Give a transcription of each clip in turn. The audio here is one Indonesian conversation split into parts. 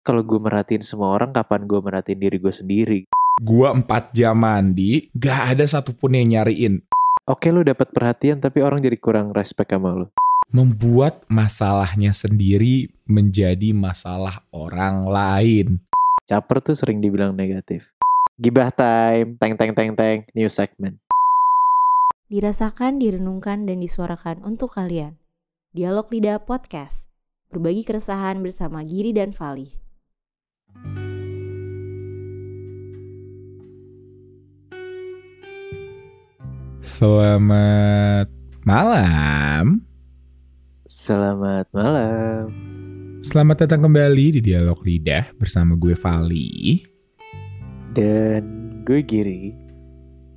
kalau gue merhatiin semua orang, kapan gue merhatiin diri gue sendiri? Gua 4 jam mandi, gak ada satupun yang nyariin. Oke lu dapat perhatian tapi orang jadi kurang respect sama lu. Membuat masalahnya sendiri menjadi masalah orang lain. Caper tuh sering dibilang negatif. Gibah time, teng teng teng teng, new segment. Dirasakan, direnungkan, dan disuarakan untuk kalian. Dialog Lidah Podcast. Berbagi keresahan bersama Giri dan Fali. Selamat malam. Selamat malam. Selamat datang kembali di Dialog Lidah bersama gue Vali. Dan gue Giri.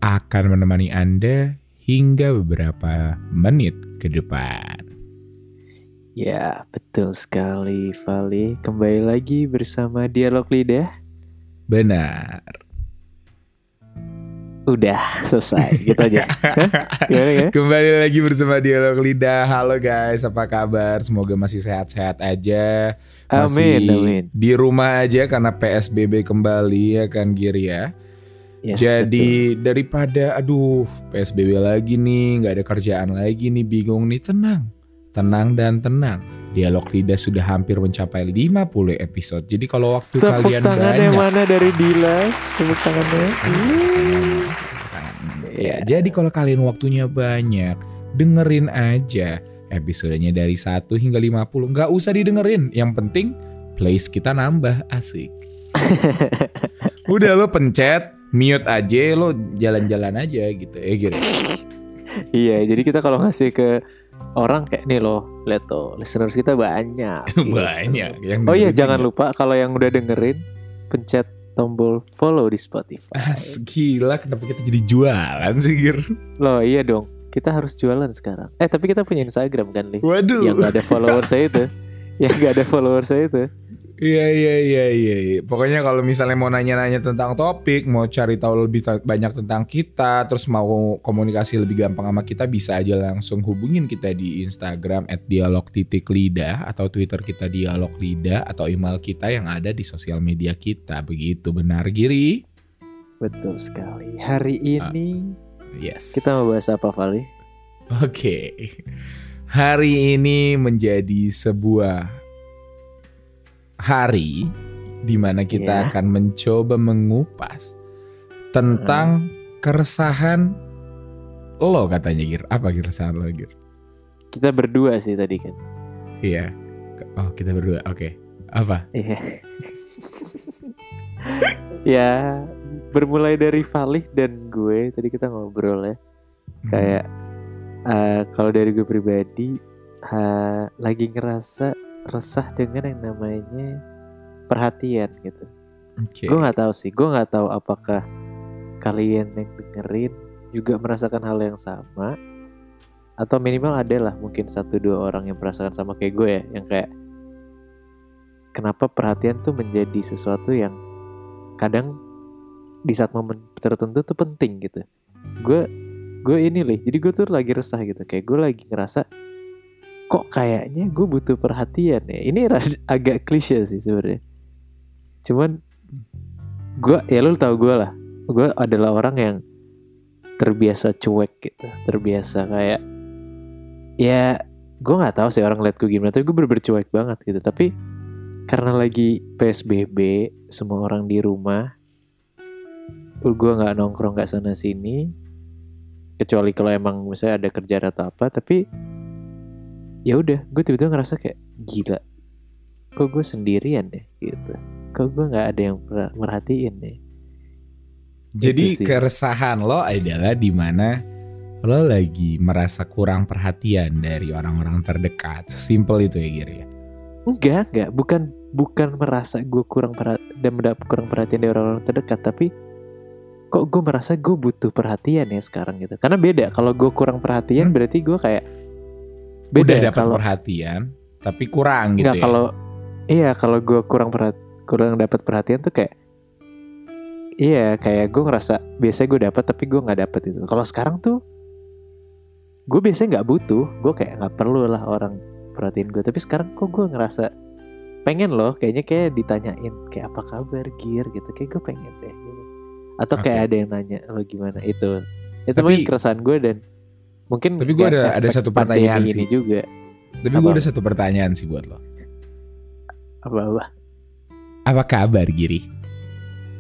Akan menemani Anda hingga beberapa menit ke depan. Ya, betul sekali Vali. Kembali lagi bersama Dialog Lidah. Benar. Udah selesai, gitu aja. Gimana ya? Kembali lagi bersama Dialog Lidah. Halo guys, apa kabar? Semoga masih sehat-sehat aja. Masih Amin, amin. di rumah aja karena PSBB kembali ya kan Giri ya. Yes, Jadi daripada aduh PSBB lagi nih, nggak ada kerjaan lagi nih, bingung nih, tenang. Tenang dan tenang. Dialog Lidah sudah hampir mencapai 50 episode. Jadi kalau waktu betul. kalian Tepuk tangan yang banyak mana dari Dila? Tepuk tangannya. Ya, jadi kalau kalian waktunya banyak, dengerin aja episodenya dari 1 hingga 50. Nggak usah didengerin, yang penting plays kita nambah, asik. Udah lo pencet, mute aja, lo jalan-jalan aja gitu ya gitu. Iya, jadi kita kalau ngasih ke orang kayak nih loh, lihat tuh, listeners kita banyak. gitu. Banyak yang Oh iya, jangan juga. lupa kalau yang udah dengerin, pencet tombol follow di Spotify. As, gila kenapa kita jadi jualan sih Gir? Loh iya dong, kita harus jualan sekarang. Eh tapi kita punya Instagram kan, Li? Waduh. Yang gak ada follower saya itu. Yang gak ada follower saya itu. Iya iya iya iya. iya. Pokoknya kalau misalnya mau nanya-nanya tentang topik, mau cari tahu lebih banyak tentang kita, terus mau komunikasi lebih gampang sama kita, bisa aja langsung hubungin kita di Instagram @dialog_lidah atau Twitter kita dialog lidah atau email kita yang ada di sosial media kita. Begitu benar Giri? Betul sekali. Hari ini Yes. kita mau bahas apa, Vali? Oke. Hari ini menjadi sebuah hari di mana kita Iya. akan mencoba mengupas tentang keresahan lo katanya Gir. Apa keresahan lo Gir? Kita berdua sih tadi kan. Iya. Oh, kita berdua. Oke. Apa? Iya. ya, bermulai dari Valih dan gue tadi kita ngobrol ya. Kayak eh, kalau dari gue pribadi ha, lagi ngerasa resah dengan yang namanya perhatian gitu. Oke. Gue nggak tahu sih, gue nggak tahu apakah kalian yang dengerin juga merasakan hal yang sama atau minimal ada lah mungkin satu dua orang yang merasakan sama kayak gue ya, yang kayak kenapa perhatian tuh menjadi sesuatu yang kadang di saat momen tertentu tuh penting gitu. Gue gue ini loh, jadi gue tuh lagi resah gitu, kayak gue lagi ngerasa kok kayaknya gue butuh perhatian ya. Ini agak klise sih sebenarnya. Cuman gue ya lu tau gue lah. Gue adalah orang yang terbiasa cuek gitu. Terbiasa kayak ya gue nggak tahu sih orang lihat gue gimana. Tapi gue bener cuek banget gitu. Tapi karena lagi psbb semua orang di rumah gue nggak nongkrong nggak sana sini kecuali kalau emang misalnya ada kerjaan atau apa. Tapi ya udah gue tiba-tiba ngerasa kayak gila kok gue sendirian deh gitu kok gue nggak ada yang merhatiin deh Jadi keresahan lo adalah di mana lo lagi merasa kurang perhatian dari orang-orang terdekat. Simple itu ya Gir ya. Enggak, enggak, bukan bukan merasa gue kurang perhatian dan mendapat kurang perhatian dari orang-orang terdekat, tapi kok gue merasa gue butuh perhatian ya sekarang gitu. Karena beda, kalau gue kurang perhatian Hmm. berarti gue kayak Udah beda dapat kalau perhatian tapi kurang gitu enggak ya. kalau iya kalau gue kurang perhat kurang dapat perhatian tuh kayak iya kayak gue ngerasa biasanya gue dapat tapi gue nggak dapet itu. Kalau sekarang tuh gue biasanya nggak butuh, gue kayak nggak perlu lah orang perhatiin gue. Tapi sekarang kok gue ngerasa pengen loh kayaknya kayak ditanyain kayak apa kabar gear gitu kayak gue pengen deh gitu. atau kayak Oke. ada yang nanya lo gimana itu itu Tapi- mungkin keresahan gue dan mungkin Tapi gue ada- ada satu pertanyaan ini sih. juga Tapi gue ada satu pertanyaan sih buat lo. apa apa Apa kabar Giri?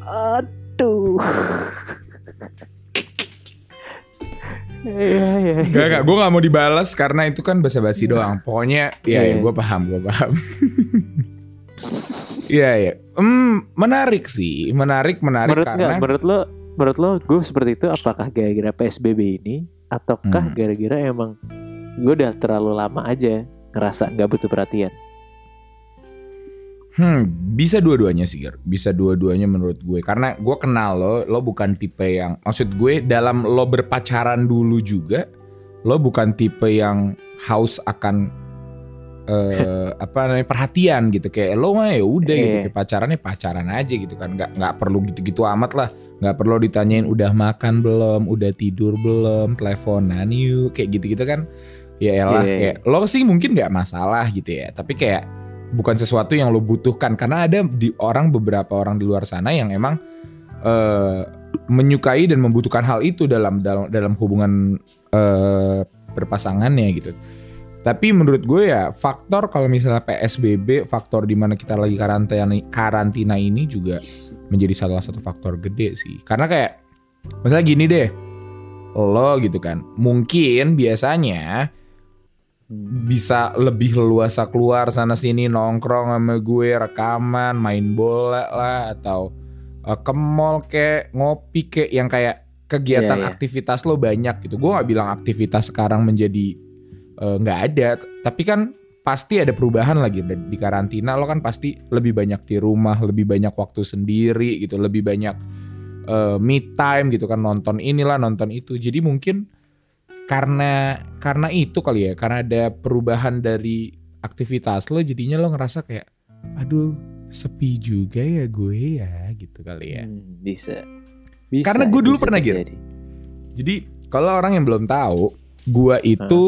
aduh Iya, iya, iya. Gak, gak, gue gak mau dibalas karena itu kan basa-basi doang. Pokoknya, ya, ya Iya. gue paham, gue paham. Iya, iya. Hmm, menarik sih, menarik, menarik menurut karena nggak menurut lo menurut lo gue seperti itu apakah gara-gara psbb ini ataukah Hmm. gara-gara emang gue udah terlalu lama aja ngerasa nggak butuh perhatian Hmm, bisa dua-duanya sih, Ger. Bisa dua-duanya menurut gue. Karena gue kenal lo, lo bukan tipe yang, maksud gue dalam lo berpacaran dulu juga, lo bukan tipe yang haus akan eh apa namanya perhatian gitu. Kayak lo mah ya udah gitu Iya. kayak pacarannya pacaran aja gitu kan. Nggak nggak perlu gitu-gitu amat lah. Nggak perlu ditanyain udah makan belum? Udah tidur belum? Teleponan yuk. Kayak gitu-gitu kan. Ya elah Iya. kayak lo sih mungkin nggak masalah gitu ya. Tapi kayak bukan sesuatu yang lo butuhkan. Karena ada di orang beberapa orang di luar sana yang emang eh, menyukai dan membutuhkan hal itu dalam dalam dalam hubungan eh, berpasangannya gitu. Tapi menurut gue ya faktor kalau misalnya PSBB, faktor di mana kita lagi karantina karantina ini juga menjadi salah satu faktor gede sih. Karena kayak misalnya gini deh, lo gitu kan, mungkin biasanya bisa lebih leluasa keluar sana sini nongkrong sama gue rekaman main bola lah atau uh, ke mall kek ngopi kek yang kayak kegiatan Iya, iya. aktivitas lo banyak gitu gue nggak bilang aktivitas sekarang menjadi uh, nggak ada. T- tapi kan pasti ada perubahan lagi di karantina. Lo kan pasti lebih banyak di rumah lebih banyak waktu sendiri gitu. Lebih banyak uh, me time gitu kan. Nonton inilah nonton itu. Jadi mungkin karena karena itu kali ya. Karena ada perubahan dari aktivitas lo jadinya lo ngerasa kayak aduh sepi juga ya gue ya gitu kali ya. Hmm, bisa. bisa Karena gue dulu bisa pernah gitu. jadi kalau orang yang belum tahu gue itu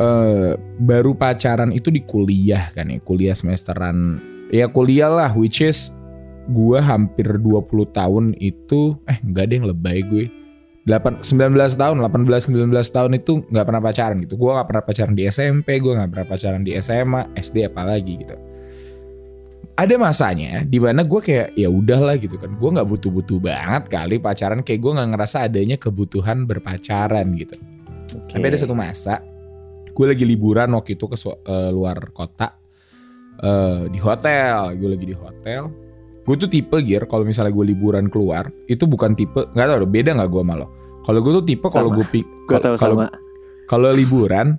eh, baru pacaran itu di kuliah kan ya kuliah semesteran. Ya kuliah lah which is gue hampir 20 tahun itu eh enggak deh yang lebay gue. 8, 19 tahun 18 19 tahun itu nggak pernah pacaran gitu. Gue nggak pernah pacaran di SMP gue nggak pernah pacaran di SMA SD apalagi gitu. Ada masanya di mana gue kayak ya udahlah gitu kan. Gue nggak butuh-butuh banget kali pacaran kayak gue nggak ngerasa adanya kebutuhan berpacaran gitu. Oke. tapi ada satu masa gue lagi liburan waktu itu ke eh, luar kota eh, di hotel. Gue lagi di hotel. Gue tuh tipe gear kalau misalnya gue liburan keluar itu bukan tipe nggak deh, beda nggak gue sama lo. Kalau gue tuh tipe kalau gue kalau kalau liburan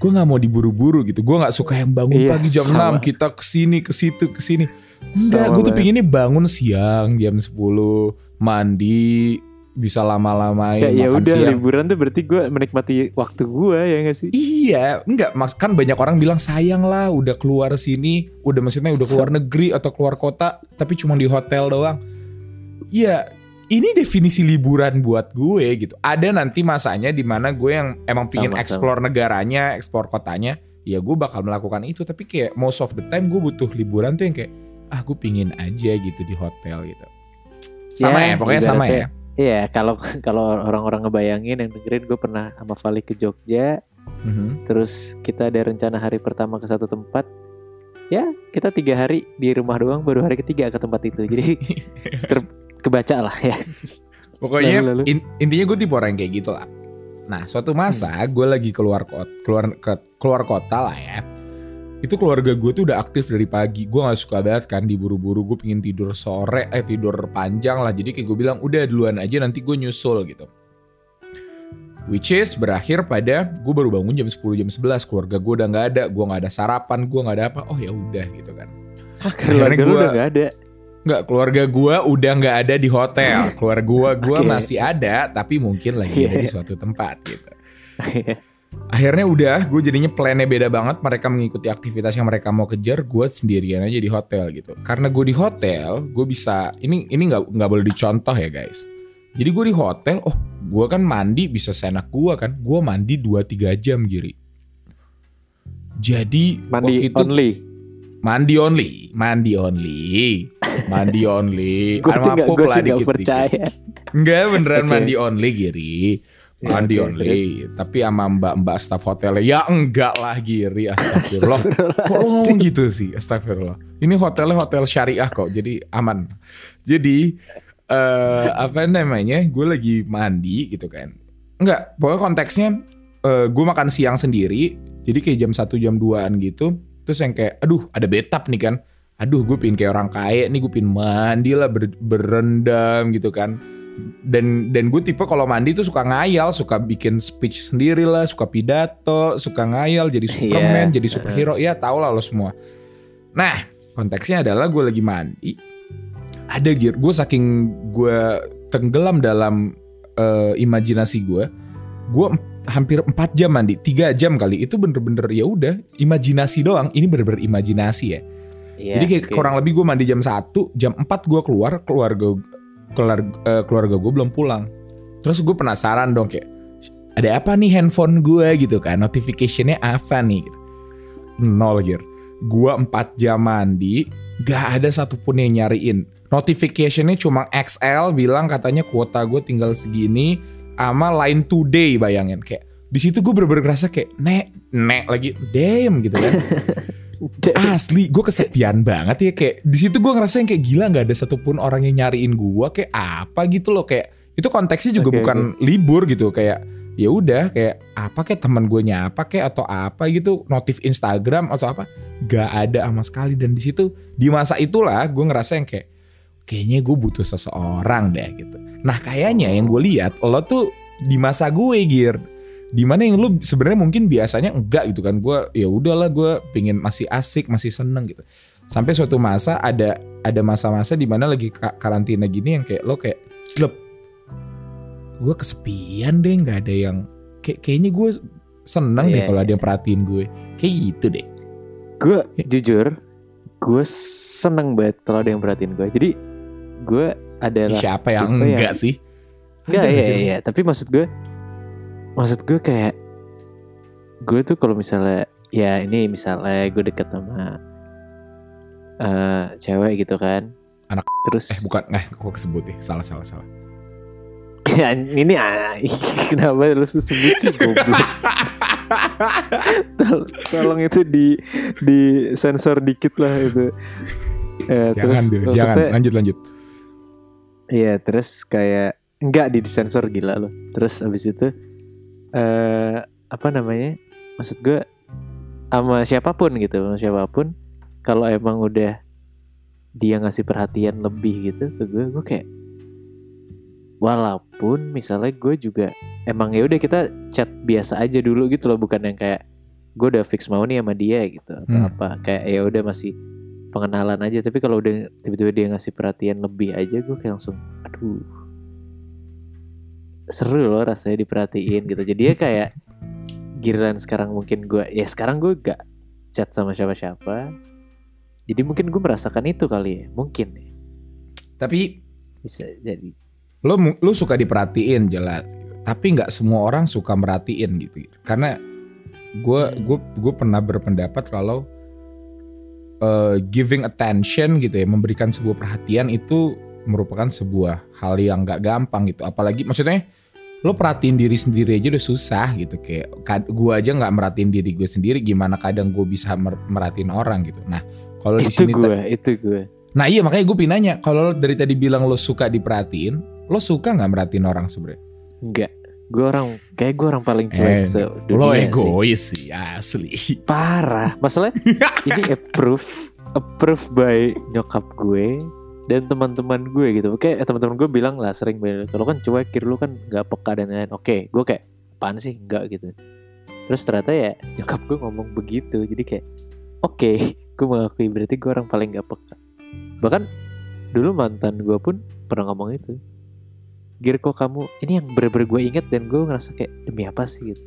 gue nggak mau diburu-buru gitu. Gue nggak suka yang bangun Iya, pagi jam sama. 6 kita ke sini ke situ ke sini. Enggak gue tuh pinginnya bangun siang jam 10 mandi bisa lama-lamain ya makan udah siang liburan tuh berarti gue menikmati waktu gue ya gak sih? Iya, enggak, mas kan banyak orang bilang sayang lah udah keluar sini, udah maksudnya udah keluar negeri atau keluar kota, tapi cuma di hotel doang. Iya, ini definisi liburan buat gue gitu. Ada nanti masanya di mana gue yang emang pingin Sama-sama. explore negaranya, explore kotanya, ya gue bakal melakukan itu. Tapi kayak most of the time gue butuh liburan tuh yang kayak ah gue pingin aja gitu di hotel gitu. Sama ya, Ya, pokoknya sama ya. Iya, kalau kalau orang-orang ngebayangin yang dengerin gue pernah sama Vali ke Jogja, Mhm. terus kita ada rencana hari pertama ke satu tempat. Ya, kita tiga hari di rumah doang, baru hari ketiga ke tempat itu. Jadi ter- kebaca lah ya. Pokoknya Lalu, lalu. in- intinya gue tipe orang yang kayak gitu lah. Nah suatu masa Hmm. gue lagi keluar kota, keluar ke keluar kota lah ya. Itu keluarga gue tuh udah aktif dari pagi. Gue nggak suka banget kan diburu-buru. Gue pengen tidur sore, eh tidur panjang lah. Jadi kayak gue bilang udah duluan aja nanti gue nyusul gitu. Which is berakhir pada gue baru bangun jam 10 jam 11 keluarga gue udah nggak ada, gue nggak ada sarapan, gue nggak ada apa. Oh ya udah gitu kan. Ah, keluarga lu gua- udah gak ada. Nggak, keluarga gua udah nggak ada di hotel. Keluarga gua gua Oke. masih ada, tapi mungkin lagi ada di Iya. suatu tempat gitu. Akhirnya udah, gue jadinya plannya beda banget. Mereka mengikuti aktivitas yang mereka mau kejar, gue sendirian aja di hotel gitu. Karena gue di hotel, gue bisa ini ini nggak nggak boleh dicontoh ya guys. Jadi gue di hotel, oh gue kan mandi bisa seenak gue kan. Gue mandi 2-3 jam giri. Jadi Mandi waktu itu only. mandi only, mandi only, mandi only. gue tuh gak, gue gak percaya Enggak beneran Oke. mandi only Giri. Mandi oke, only. Tapi sama mbak-mbak staff hotelnya ya enggak lah Giri. Astagfirullah. Ngomong gitu sih? Astagfirullah. Ini hotelnya hotel syariah kok. Jadi aman. Jadi eh apa namanya? Gue lagi mandi gitu kan. Enggak, pokoknya konteksnya eh gue makan siang sendiri. Jadi kayak jam 1 jam 2an gitu. Terus yang kayak aduh ada betap nih kan. Aduh gue pingin kayak orang kaya nih gue pingin mandi lah ber- berendam gitu kan dan dan gue tipe kalau mandi tuh suka ngayal, suka bikin speech sendiri lah, suka pidato, suka ngayal jadi Superman, Iya. jadi superhero, ya tau lah lo semua. Nah konteksnya adalah gue lagi mandi, ada gear, gue saking gue tenggelam dalam eh, imajinasi gue, gue hampir 4 jam mandi, 3 jam kali itu bener-bener ya udah imajinasi doang, ini bener-bener imajinasi ya. Iya, Jadi kayak oke. kurang lebih gue mandi jam 1, jam 4 gue keluar, keluarga keluarga, eh, keluarga gue belum pulang. Terus gue penasaran dong kayak ada apa nih handphone gue gitu kan, notificationnya apa nih gitu. Nol gear. Gue 4 jam mandi, gak ada satupun yang nyariin. Notificationnya cuma XL bilang katanya kuota gue tinggal segini, sama line today bayangin kayak di situ gue bener-bener ngerasa kayak nek nek lagi damn gitu kan asli gue kesepian banget ya. Kayak di situ gue ngerasain kayak gila nggak ada satupun orang yang nyariin gue kayak apa gitu loh kayak itu konteksnya juga Oke, bukan libur gitu. Kayak ya udah kayak apa kayak teman gue nyapa kayak atau apa gitu notif Instagram atau apa gak ada sama sekali. Dan di situ di masa itulah gue ngerasa yang kayak kayaknya gue butuh seseorang deh gitu. Nah kayaknya yang gue lihat lo tuh di masa gue gir di mana yang lu sebenarnya mungkin biasanya enggak gitu kan. Gue ya udahlah gue pengen masih asik masih seneng gitu. Sampai suatu masa ada ada masa-masa di mana lagi ka- karantina gini yang kayak lo kayak klub gue kesepian deh nggak ada yang kayak kayaknya gue seneng deh Iya, kalau iya. ada yang perhatiin gue. Kayak gitu deh. Gue jujur gue seneng banget kalau ada yang perhatiin gue jadi gue adalah siapa yang tipe yang- enggak sih? Enggak iya iya iya. tapi maksud gue maksud gue kayak gue tuh kalau misalnya ya ini misalnya gue deket sama eh cewek gitu kan. Anak- terus eh bukan eh kok kesebut ya salah salah salah. Ya, ini ah, kenapa lu sebut sih goblok? Tol- tolong itu di di sensor dikit lah itu. Eh, jangan deh jangan. lanjut lanjut. Iya terus kayak enggak di sensor gila loh. Terus abis itu eh apa namanya? Maksud gue sama siapa pun gitu, sama siapa pun kalau emang udah dia ngasih perhatian lebih gitu ke gue, gue kayak walaupun misalnya gue juga emang ya udah kita chat biasa aja dulu gitu loh, bukan yang kayak gue udah fix mau nih sama dia gitu atau Hmm. apa kayak ya udah masih pengenalan aja tapi kalau udah tiba-tiba dia ngasih perhatian lebih aja gue kayak langsung aduh seru loh rasanya diperhatiin gitu. Jadi ya kayak giliran sekarang mungkin gue ya sekarang gue gak chat sama siapa-siapa. Jadi mungkin gue merasakan itu kali ya mungkin ya. tapi bisa jadi. lo lo suka diperhatiin jelas. Tapi nggak semua orang suka merhatiin gitu. Karena gue gue gue pernah berpendapat kalau eh, giving attention gitu ya memberikan sebuah perhatian itu merupakan sebuah hal yang nggak gampang gitu apalagi maksudnya lo perhatiin diri sendiri aja udah susah gitu kayak gue aja nggak merhatiin diri gue sendiri gimana kadang gue bisa mer- merhatiin orang gitu nah kalau di itu sini gue itu gue Nah iya makanya gue pinanya kalau lo dari tadi bilang lo suka diperhatiin, lo suka nggak merhatiin orang sebenarnya? enggak gue orang kayak gue orang paling cuek Eh, sedunia Lo sih. egois sih asli. parah masalah ini approve approve by nyokap gue dan teman-teman gue gitu. Kayak eh, teman-teman gue bilang lah sering kalau kan cuek kiri lu kan nggak peka dan lain-lain. Oke gue kayak apaan sih? Enggak gitu. Terus ternyata ya nyokap gue ngomong begitu. Jadi kayak oke gue mengakui berarti gue orang paling nggak peka. Bahkan dulu mantan gue pun pernah ngomong itu. Gir kok kamu ini yang bener-bener gue inget dan gue ngerasa kayak demi apa sih? Gitu.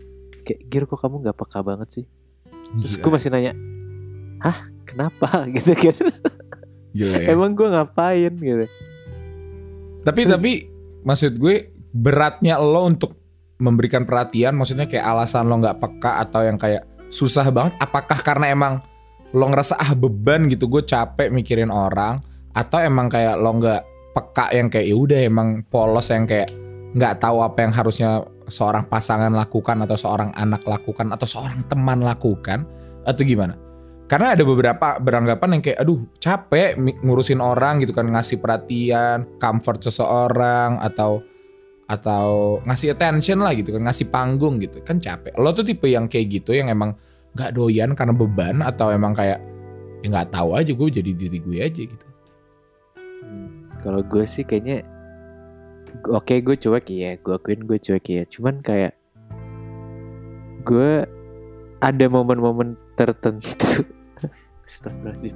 Kayak Gir kok kamu nggak peka banget sih? Terus gue masih nanya, hah? Kenapa? Gitu kan? Gila ya. Emang gue ngapain gitu? Tapi tapi maksud gue beratnya lo untuk memberikan perhatian, maksudnya kayak alasan lo nggak peka atau yang kayak susah banget. Apakah karena emang lo ngerasa ah beban gitu gue capek mikirin orang atau emang kayak lo nggak peka yang kayak ya udah emang polos yang kayak nggak tahu apa yang harusnya seorang pasangan lakukan atau seorang anak lakukan atau seorang teman lakukan atau gimana? Karena ada beberapa beranggapan yang kayak aduh capek ngurusin orang gitu kan ngasih perhatian, comfort seseorang atau atau ngasih attention lah gitu kan ngasih panggung gitu kan capek. Lo tuh tipe yang kayak gitu yang emang nggak doyan karena beban atau emang kayak ya nggak tahu aja gue jadi diri gue aja gitu. Hmm, Kalau gue sih kayaknya oke gue cuek ya, gue akuin gue cuek ya. Cuman kayak gue ada momen-momen tertentu. Astagfirullahaladzim.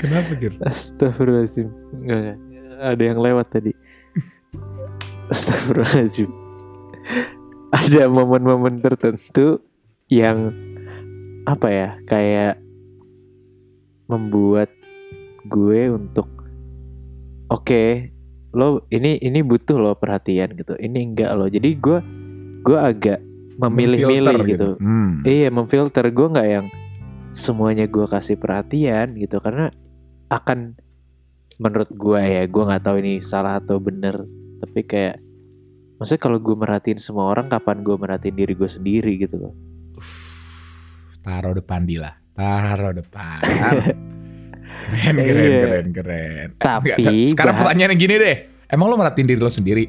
Kenapa Gir? Astagfirullahaladzim. Enggak, enggak. Ada yang lewat tadi. Astagfirullahaladzim. Ada momen-momen tertentu yang apa ya kayak membuat gue untuk oke lo ini ini butuh lo perhatian gitu ini enggak lo jadi gue gue agak memilih-milih Memfilter gitu, Hmm. Iya memfilter gue nggak yang semuanya gue kasih perhatian gitu karena akan menurut gue ya gue nggak tahu ini salah atau bener tapi kayak maksudnya kalau gue merhatiin semua orang kapan gue merhatiin diri gue sendiri gitu loh Taruh depan Dila. Taruh depan. keren, Iya. keren, keren, keren. Eh, Tapi, enggak, sekarang pertanyaannya gini deh. Emang lo merhatiin diri lo sendiri?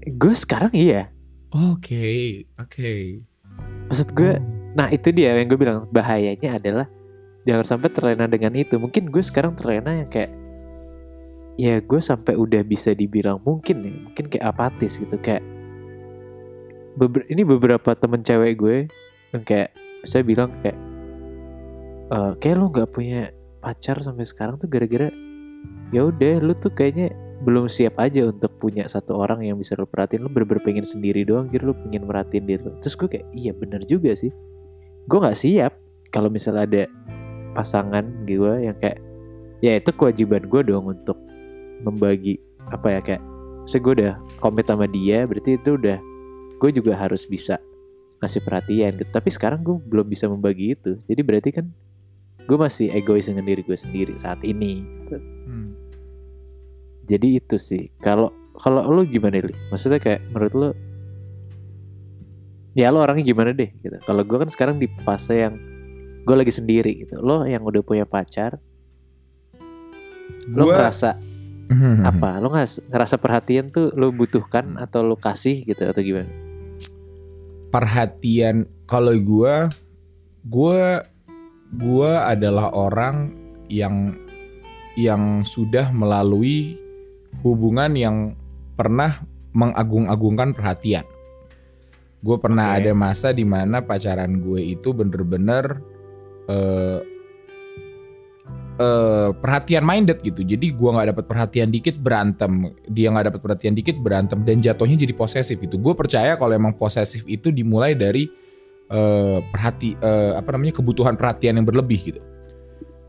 gue sekarang iya Oke, oke. maksud gue Oh. Nah itu dia yang gue bilang bahayanya adalah jangan sampai terlena dengan itu. Mungkin gue sekarang terlena yang kayak ya gue sampai udah bisa dibilang mungkin ya mungkin kayak apatis gitu kayak beber- ini beberapa temen cewek gue yang kayak saya bilang kayak "Eh, kayak lo nggak punya pacar sampai sekarang tuh gara-gara ya udah lu tuh kayaknya belum siap aja untuk punya satu orang yang bisa lo perhatiin. Lu bener-bener pengen sendiri doang gitu lu pengen merhatiin diri lu. terus gue kayak iya bener juga sih gue nggak siap kalau misalnya ada pasangan gue yang kayak ya itu kewajiban gue dong untuk membagi apa ya kayak saya gue udah komit sama dia berarti itu udah gue juga harus bisa ngasih perhatian gitu tapi sekarang gue belum bisa membagi itu jadi berarti kan gue masih egois dengan diri gue sendiri saat ini gitu. Hmm. jadi itu sih kalau kalau lu gimana li maksudnya kayak menurut lu ya lo orangnya gimana deh gitu kalau gue kan sekarang di fase yang gue lagi sendiri gitu lo yang udah punya pacar lo Gua- ngerasa Hmm. apa lo nggak ngerasa perhatian tuh lo butuhkan atau lo kasih gitu atau gimana Perhatian kalau gue, gue, gue adalah orang yang yang sudah melalui hubungan yang pernah mengagung-agungkan perhatian. Gue pernah Oke. ada masa di mana pacaran gue itu bener-bener eh eh, perhatian minded gitu. Jadi gue nggak dapat perhatian dikit berantem, dia nggak dapat perhatian dikit berantem dan jatuhnya jadi posesif itu. Gue percaya kalau emang posesif itu dimulai dari eh, perhati eh, apa namanya kebutuhan perhatian yang berlebih gitu.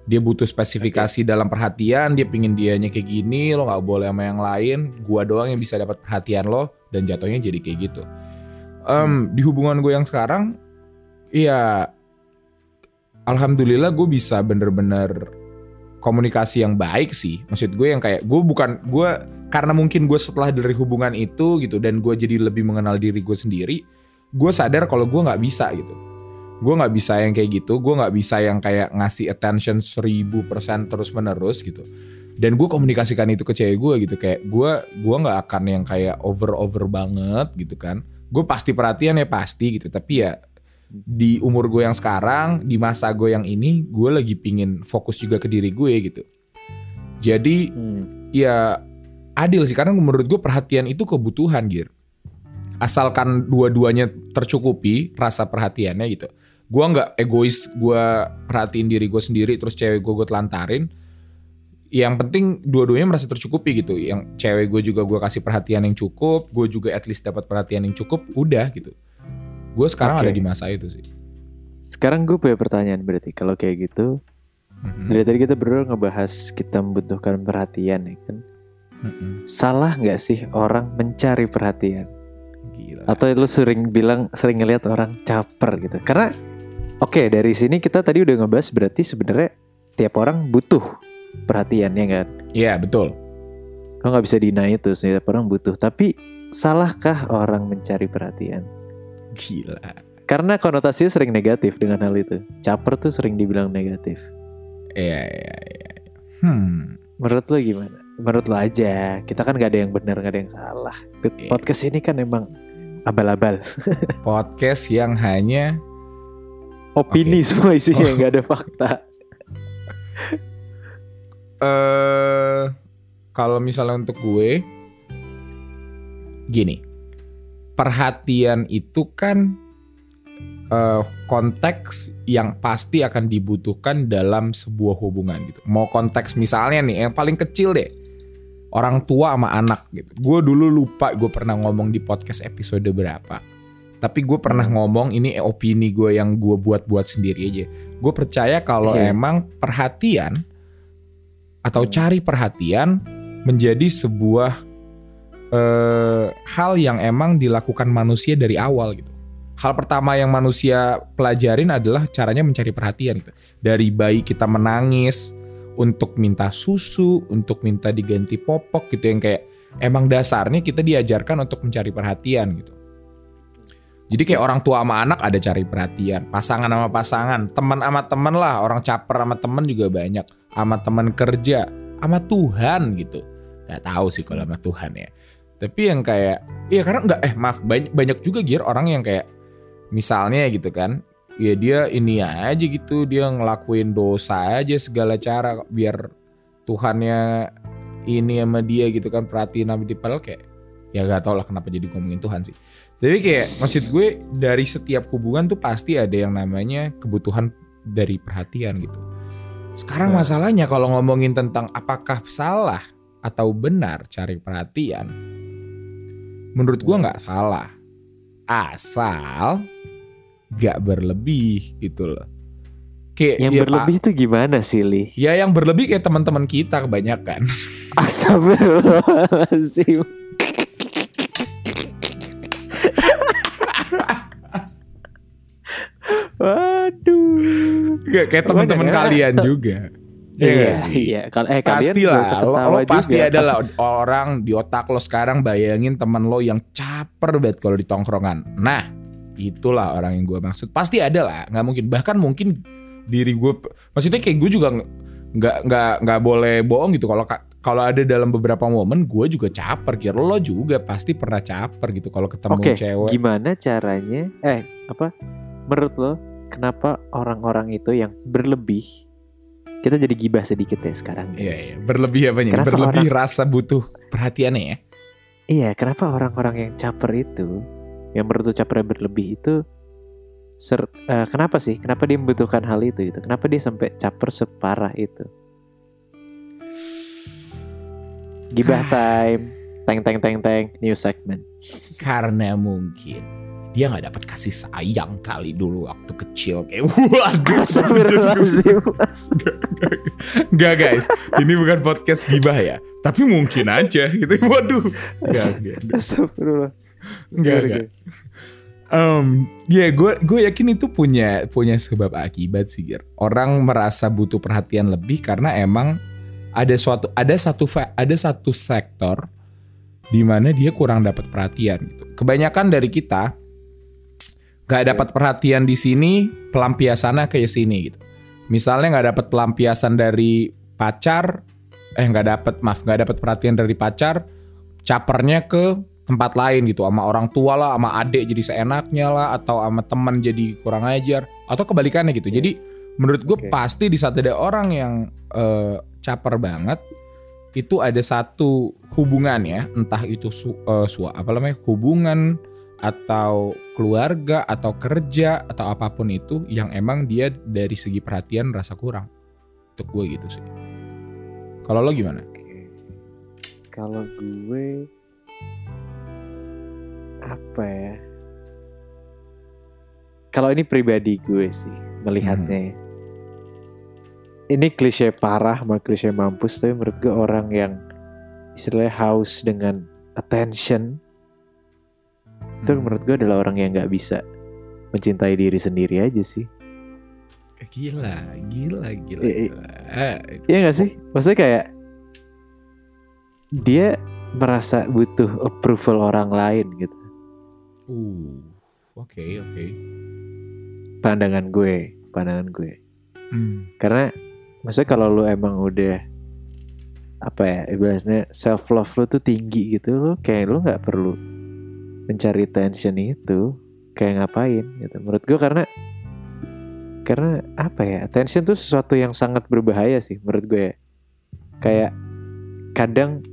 Dia butuh spesifikasi dalam perhatian, dia pingin dianya kayak gini, lo nggak boleh sama yang lain. Gua doang yang bisa dapat perhatian lo dan jatuhnya jadi kayak gitu. Em, di hubungan gue yang sekarang, iya, alhamdulillah gue bisa bener-bener komunikasi yang baik sih. Maksud gue yang kayak gue bukan gue karena mungkin gue setelah dari hubungan itu gitu dan gue jadi lebih mengenal diri gue sendiri, gue sadar kalau gue nggak bisa gitu. Gue nggak bisa yang kayak gitu, gue nggak bisa yang kayak ngasih attention seribu persen terus menerus gitu. Dan gue komunikasikan itu ke cewek gue gitu kayak gue gue nggak akan yang kayak over over banget gitu kan. Gue pasti perhatian ya pasti gitu, tapi ya di umur gue yang sekarang, di masa gue yang ini, gue lagi pingin fokus juga ke diri gue gitu. Jadi Hmm. ya adil sih karena menurut gue perhatian itu kebutuhan Gir. Asalkan dua-duanya tercukupi rasa perhatiannya gitu. Gue nggak egois, gue perhatiin diri gue sendiri terus cewek gue gue telantarin. Yang penting dua-duanya merasa tercukupi gitu. Yang cewek gue juga gue kasih perhatian yang cukup, gue juga at least dapat perhatian yang cukup, udah gitu. Gue sekarang Oke. ada di masa itu sih. sekarang gue punya pertanyaan berarti kalau kayak gitu Mhm. dari tadi kita berdua ngebahas kita membutuhkan perhatian ya kan Mhm. salah nggak sih orang mencari perhatian Gila. atau lu sering bilang sering ngelihat orang caper gitu karena Oke, dari sini kita tadi udah ngebahas berarti sebenarnya tiap orang butuh perhatian ya kan? Iya betul. Lo nggak bisa deny itu, setiap orang butuh. Tapi salahkah orang mencari perhatian? Gila. Karena konotasinya sering negatif dengan hal itu. Caper tuh sering dibilang negatif. Iya iya iya. Hmm. Menurut lo gimana? Menurut lo aja. Kita kan gak ada yang benar, gak ada yang salah. Iya. Podcast ini kan emang abal-abal. Podcast yang hanya Opini Oke. semua isinya, nggak ada fakta. eh kalau misalnya untuk gue gini. Perhatian itu kan eh, konteks yang pasti akan dibutuhkan dalam sebuah hubungan gitu. Mau konteks misalnya nih yang paling kecil deh. Orang tua sama anak gitu. Gue dulu lupa gue pernah ngomong di podcast episode berapa. Tapi gue pernah ngomong ini opini gue yang gue buat-buat sendiri aja. Gue percaya kalau Iya. emang perhatian atau Hmm. cari perhatian menjadi sebuah eh, hal yang emang dilakukan manusia dari awal gitu. Hal pertama yang manusia pelajarin adalah caranya mencari perhatian gitu. Dari bayi kita menangis untuk minta susu, untuk minta diganti popok gitu yang kayak emang dasarnya kita diajarkan untuk mencari perhatian gitu. Jadi kayak orang tua sama anak ada cari perhatian, pasangan sama pasangan, teman sama teman lah, orang caper sama teman juga banyak, sama teman kerja, sama Tuhan gitu. Gak tahu sih kalau sama Tuhan ya. Tapi yang kayak, iya karena nggak eh maaf banyak banyak juga gear orang yang kayak misalnya gitu kan, ya dia ini aja gitu, dia ngelakuin dosa aja segala cara biar Tuhannya ini sama dia gitu kan perhatiin sama dia padahal kayak ya gak tau lah kenapa jadi ngomongin Tuhan sih. Jadi kayak maksud gue dari setiap hubungan tuh pasti ada yang namanya kebutuhan dari perhatian gitu. Sekarang Nah. masalahnya kalau ngomongin tentang apakah salah atau benar cari perhatian, menurut gue nggak salah, asal gak berlebih gitu loh. Kayak Yang ya, berlebih itu gimana sih, Li? Ya yang berlebih kayak teman-teman kita kebanyakan. Astagfirullahaladzim. Waduh. Gak kayak teman-teman ya. kalian juga. Iya Iya, iya. Eh Pasti lah, lo, pasti juga. ada lah orang di otak lo sekarang bayangin teman lo yang caper banget kalau di tongkrongan. Nah, itulah orang yang gue maksud. Pasti ada lah, nggak mungkin. Bahkan mungkin diri gue, maksudnya kayak gue juga nggak nggak nggak boleh bohong gitu. Kalau ka- kalau ada dalam beberapa momen gue juga caper. Kira lo juga pasti pernah caper gitu kalau ketemu Oke, cewek. gimana caranya? Eh, apa? Menurut lo, kenapa orang-orang itu yang berlebih? Kita jadi gibah sedikit ya sekarang, Iya, guys. iya. Berlebih apanya? Kenapa Berlebih rasa butuh perhatiannya ya. Iya, kenapa orang-orang yang caper itu, yang menurut caper berlebih itu, ser, eh, kenapa sih? Kenapa dia membutuhkan hal itu? Gitu? Kenapa dia sampai caper separah itu? Gibah time, teng teng teng teng, new segment. Karena mungkin dia nggak dapat kasih sayang kali dulu waktu kecil. Kayak waduh. Enggak guys. Ini bukan podcast gibah ya. Tapi mungkin aja gitu. Waduh. Enggak enggak Em, ya gue gue yakin itu punya punya sebab akibat sih Gir. orang merasa butuh perhatian lebih karena emang ada suatu ada satu ada satu sektor di mana dia kurang dapat perhatian gitu. Kebanyakan dari kita nggak dapat perhatian di sini, pelampiasannya ke sini gitu. Misalnya nggak dapat pelampiasan dari pacar, eh nggak dapat maaf nggak dapat perhatian dari pacar, capernya ke tempat lain gitu, sama orang tua lah, sama adik jadi seenaknya lah, atau sama teman jadi kurang ajar, atau kebalikannya gitu. Jadi menurut gue Oke. pasti di saat ada orang yang eh, caper banget, itu ada satu hubungan ya, entah itu su, eh, sua- apa namanya hubungan atau keluarga atau kerja atau apa pun itu yang emang dia dari segi perhatian rasa kurang. Untuk gue gitu sih. Kalau lo gimana? Kalau gue apa ya? Kalau ini pribadi gue sih melihatnya. ya. Ini klise parah sama klise mampus tapi menurut gue orang yang istilahnya haus dengan attention itu Hmm. menurut gue adalah orang yang nggak bisa mencintai diri sendiri aja sih. gila, gila, gila. I- i- gila. Eh, Iya gak sih? Maksudnya kayak dia merasa butuh approval orang lain gitu. Uh, oke, oke. Pandangan gue, pandangan gue. Hmm. Karena maksudnya kalau lu emang udah apa ya ibaratnya self love lu tuh tinggi gitu lu kayak lu nggak perlu mencari tension itu kayak ngapain gitu. Menurut gue karena karena apa ya attention tuh sesuatu yang sangat berbahaya sih menurut gue ya. kayak kadang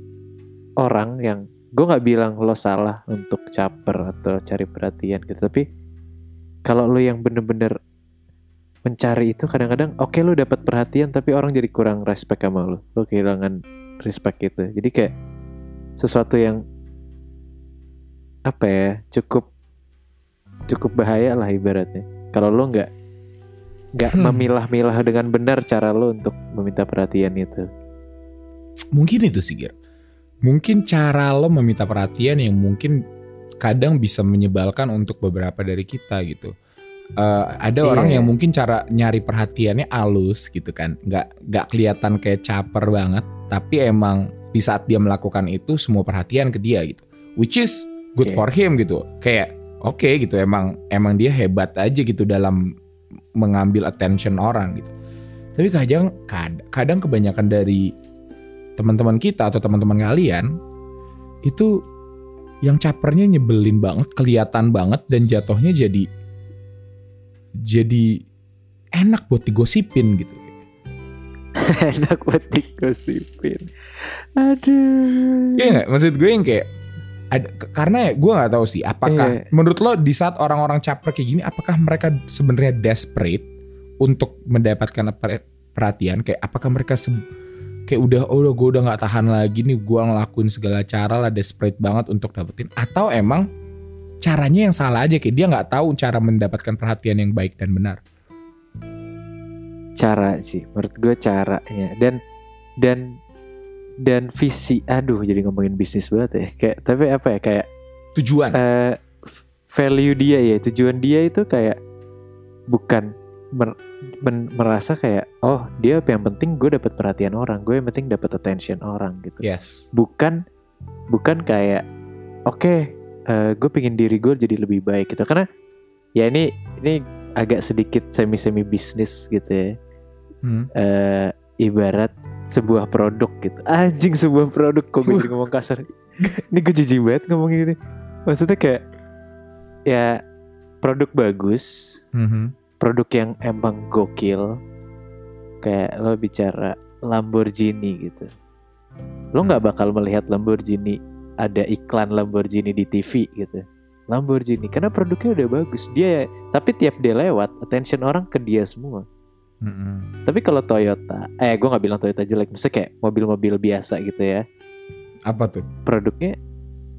orang yang gue nggak bilang lo salah untuk caper atau cari perhatian gitu tapi kalau lo yang bener-bener mencari itu kadang-kadang oke lu dapat perhatian tapi orang jadi kurang respect sama lu lu kehilangan respect gitu. Jadi kayak sesuatu yang apa ya cukup cukup bahaya lah ibaratnya kalau lu nggak nggak Hmm. memilah-milah dengan benar cara lu untuk meminta perhatian itu Mungkin itu sih, Gir. Mungkin cara lo meminta perhatian yang mungkin kadang bisa menyebalkan untuk beberapa dari kita gitu. Eh, ada Iya. orang yang mungkin cara nyari perhatiannya halus gitu kan, nggak nggak kelihatan kayak caper banget, tapi emang di saat dia melakukan itu semua perhatian ke dia gitu, which is good Oke. for him gitu, kayak oke gitu emang emang dia hebat aja gitu dalam mengambil attention orang gitu. Tapi kadang kad- kadang kebanyakan dari teman-teman kita atau teman-teman kalian itu yang capernya nyebelin banget, kelihatan banget dan jatuhnya jadi jadi enak buat digosipin gitu. enak buat digosipin aduh Iya nggak? Maksud gue yang kayak ada, karena ya gue nggak tahu sih apakah Iya. menurut lo di saat orang-orang caper kayak gini apakah mereka sebenarnya desperate untuk mendapatkan per- perhatian? Kayak apakah mereka se- kayak udah oh udah gue udah nggak tahan lagi nih gue ngelakuin segala cara lah desperate banget untuk dapetin. Atau emang caranya yang salah aja kayak dia nggak tahu cara mendapatkan perhatian yang baik dan benar? Cara sih menurut gue caranya. Dan dan dan visi. Aduh jadi ngomongin bisnis banget ya. Kayak tapi apa ya kayak tujuan. eh, value dia ya. Tujuan dia itu kayak bukan mer- men- merasa kayak oh dia yang penting gue dapat perhatian orang gue yang penting dapat attention orang gitu. Yes. Bukan bukan kayak oke eh, gue pengen diri gue jadi lebih baik gitu. Karena ya ini ini agak sedikit semi semi bisnis gitu ya. Hmm. eh ibarat sebuah produk gitu. Anjing sebuah produk. Kok gue ngomong kasar? Ini gue jijik banget ngomong ini. Maksudnya kayak ya produk bagus Mhm. produk yang emang gokil. Kayak lo bicara Lamborghini gitu. Lo nggak bakal melihat Lamborghini ada iklan Lamborghini di TV gitu. Lamborghini karena produknya udah bagus. Dia tapi tiap dia lewat attention orang ke dia semua Mhm. tapi kalau Toyota eh gue nggak bilang Toyota jelek misalnya kayak mobil-mobil biasa gitu ya. Apa tuh? Produknya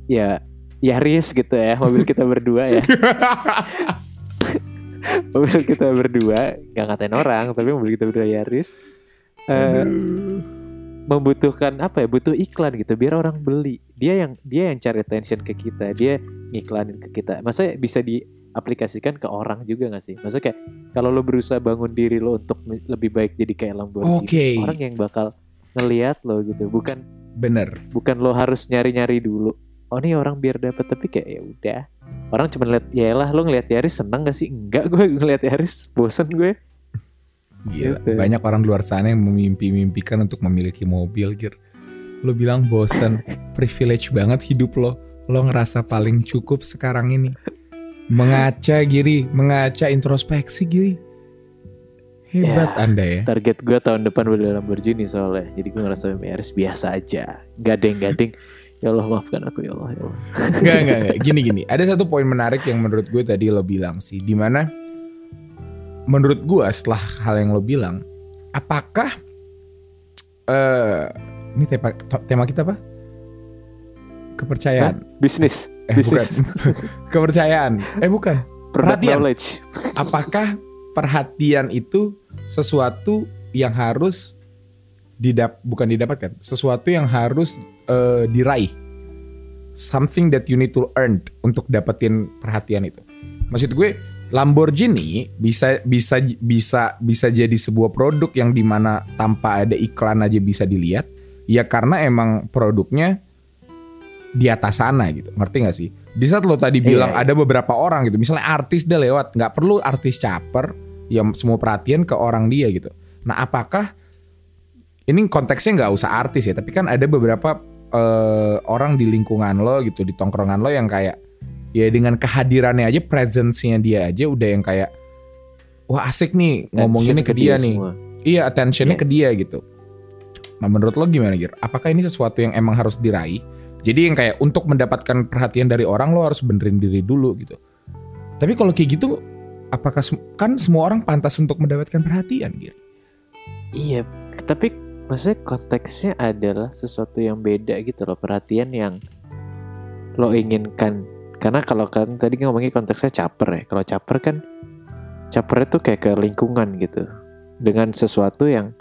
ya Yaris gitu ya mobil kita berdua ya. Mobil kita berdua gak ngatain orang tapi mobil kita berdua Yaris. Aduh. membutuhkan apa ya butuh iklan gitu biar orang beli. Dia yang dia yang cari attention ke kita dia ngiklanin ke kita. Masa bisa diaplikasikan ke orang juga gak sih maksudnya kayak kalau lo berusaha bangun diri lo untuk lebih baik jadi kayak Lamborghini Oke. orang yang bakal ngelihat lo gitu bukan bener bukan lo harus nyari-nyari dulu oh nih orang biar dapat tapi kayak ya udah orang cuma lihat ya lah lo ngeliat Yaris seneng gak sih enggak gue ngeliat Yaris bosen gue Gila, Gitu. banyak orang luar sana yang memimpi-mimpikan untuk memiliki mobil, Gir. Lo bilang bosen, privilege banget hidup lo. Lo ngerasa paling cukup sekarang ini. Mengaca, Giri. Mengaca introspeksi, Giri. Hebat Ya. Anda ya. target gue tahun depan beli Lamborghini soalnya jadi gue ngerasa Yaris biasa aja gading-gading ya Allah maafkan aku ya Allah ya Allah Enggak, enggak, enggak. Gini, gini. Ada satu poin menarik yang menurut gue tadi lo bilang sih. Di mana menurut gue setelah hal yang lo bilang, apakah eh ini tema, tema kita apa? Kepercayaan. bisnis Eh, bisnis bukan. Kepercayaan. Eh bukan. product perhatian. knowledge Apakah perhatian itu sesuatu yang harus didap bukan didapatkan, sesuatu yang harus eh, diraih. Something that you need to earn untuk dapetin perhatian itu. Maksud gue Lamborghini bisa bisa bisa bisa jadi sebuah produk yang di mana tanpa ada iklan aja bisa dilihat ya karena emang produknya di atas sana gitu ngerti gak sih di saat lo tadi bilang Iya, iya. ada beberapa orang gitu misalnya artis dia lewat nggak perlu artis caper yang semua perhatian ke orang dia gitu nah apakah ini konteksnya nggak usah artis ya tapi kan ada beberapa eh, orang di lingkungan lo gitu di tongkrongan lo yang kayak ya dengan kehadirannya aja presence-nya dia aja udah yang kayak wah asik nih ngomonginnya ke, Attention dia, nih semua. iya attentionnya Iya. ke dia gitu nah menurut lo gimana Gir? apakah ini sesuatu yang emang harus diraih jadi yang kayak untuk mendapatkan perhatian dari orang lo harus benerin diri dulu gitu tapi kalau kayak gitu apakah kan semua orang pantas untuk mendapatkan perhatian Gir? Iya, tapi maksudnya konteksnya adalah sesuatu yang beda gitu loh, perhatian yang lo inginkan. Karena kalau kan tadi ngomongin konteksnya caper ya. Kalau caper kan caper itu kayak ke lingkungan gitu. Dengan sesuatu yang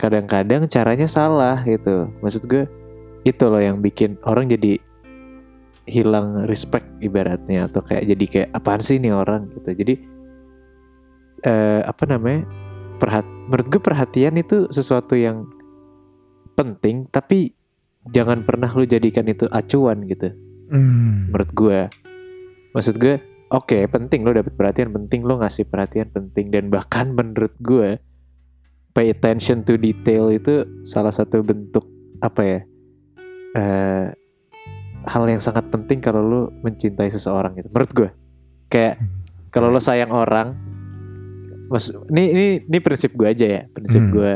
kadang-kadang caranya salah gitu. Maksud gue itu loh yang bikin orang jadi hilang respect ibaratnya atau kayak jadi kayak apaan sih nih orang gitu. Jadi eh, apa namanya? perhat menurut gue perhatian itu sesuatu yang penting tapi jangan pernah lu jadikan itu acuan gitu Hmm. menurut gue maksud gue oke penting lo dapet perhatian penting lo ngasih perhatian penting dan bahkan menurut gue pay attention to detail itu salah satu bentuk apa ya eh hal yang sangat penting kalau lo mencintai seseorang gitu menurut gue kayak kalau lo sayang orang mas ini ini ini prinsip gue aja ya prinsip Hmm. gue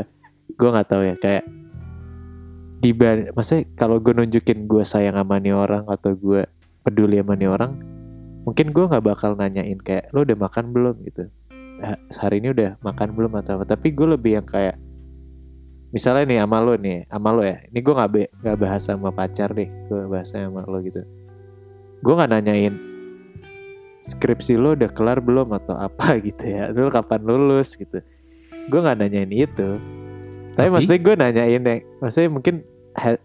gue nggak tahu ya kayak di maksudnya kalau gue nunjukin gue sayang sama nih orang atau gue peduli sama nih orang mungkin gue nggak bakal nanyain kayak lo udah makan belum? gitu. "Ha- hari ini udah makan belum? atau apa. Tapi gue lebih yang kayak misalnya nih sama lo nih sama lo ya. Ini gue nggak be- nggak bahas sama pacar deh gue bahasnya sama lo gitu. Gue nggak nanyain skripsi lo udah kelar belum atau apa? gitu ya. Lo kapan lulus? gitu. Gue nggak nanyain itu. Tapi, Tapi? maksudnya gue nanyain yang maksudnya mungkin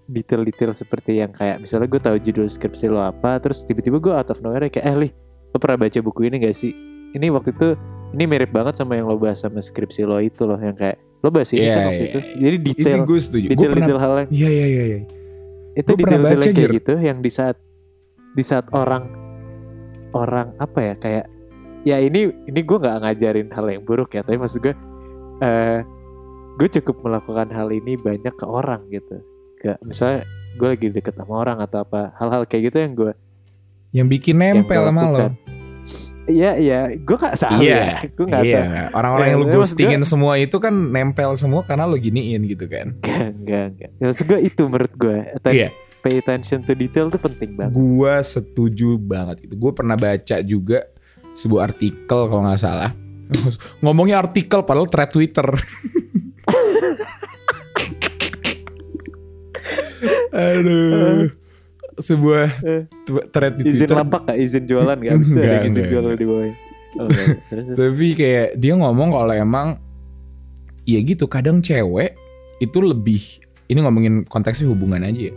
detail-detail seperti yang kayak misalnya gue tahu judul skripsi lo apa terus tiba-tiba gue out of nowhere kayak eh Lih lo pernah baca buku ini gak sih? Ini waktu itu ini mirip banget sama yang lo bahas sama skripsi lo itu loh yang kayak lo bahas ini Iya, kan waktu iya, itu jadi detail Ini gue setuju. Gue pernah. hal yang Iya iya iya. iya. itu detail-detail baca, yang kayak gitu yang di saat di saat orang orang apa ya kayak ya ini ini gue nggak ngajarin hal yang buruk ya tapi maksud gue eh gue cukup melakukan hal ini banyak ke orang gitu ke misalnya gue lagi deket sama orang atau apa hal-hal kayak gitu yang gue Yang bikin yang nempel gua sama lo. Iya iya gue nggak tahu Iya, ya gue nggak Iya, tahu orang-orang Ya, yang lu ghostingin semua itu kan nempel semua karena lu giniin gitu kan. enggak enggak enggak Ya, maksud gue itu menurut gue Iya. pay attention to detail tuh penting banget Gua setuju banget gitu. Gue pernah baca juga sebuah artikel kalau nggak salah. Ngomongnya artikel padahal thread Twitter. Aduh. Sebuah Eh. thread di izin Twitter. lapak gak izin jualan gak bisa Enggak, ada izin enggak, jualan di bawah oh. Terus, terus. Tapi kayak dia ngomong kalau emang ya gitu kadang cewek itu lebih ini ngomongin konteksnya hubungan aja ya.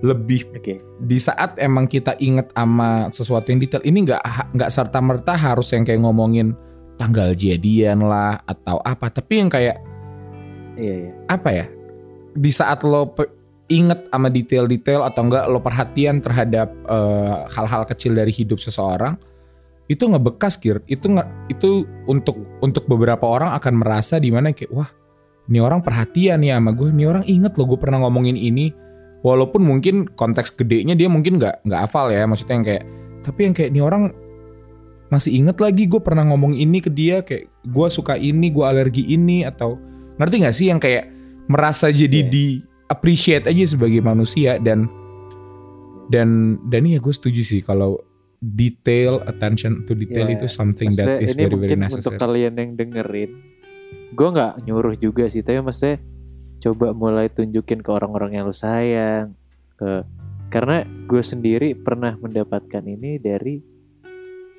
Lebih oke di saat emang kita inget sama sesuatu yang detail ini nggak nggak serta merta harus yang kayak ngomongin tanggal jadian lah atau apa tapi yang kayak iya iya apa ya di saat lo inget sama detail-detail atau enggak lo perhatian terhadap eh, hal-hal kecil dari hidup seseorang itu ngebekas kir itu nggak itu untuk untuk beberapa orang akan merasa di mana kayak wah ini orang perhatian ya sama gue ini orang inget loh gue pernah ngomongin ini walaupun mungkin konteks gedenya dia mungkin nggak nggak hafal ya maksudnya yang kayak tapi yang kayak ini orang masih inget lagi gue pernah ngomong ini ke dia kayak gue suka ini gue alergi ini atau ngerti nggak sih yang kayak merasa jadi Iya. di appreciate aja sebagai manusia dan dan dan ya gue setuju sih kalau detail attention to detail Ya, itu something that is very very mungkin untuk necessary. kalian yang dengerin gue nggak nyuruh juga sih tapi maksudnya coba mulai tunjukin ke orang-orang yang lu sayang ke karena gue sendiri pernah mendapatkan ini dari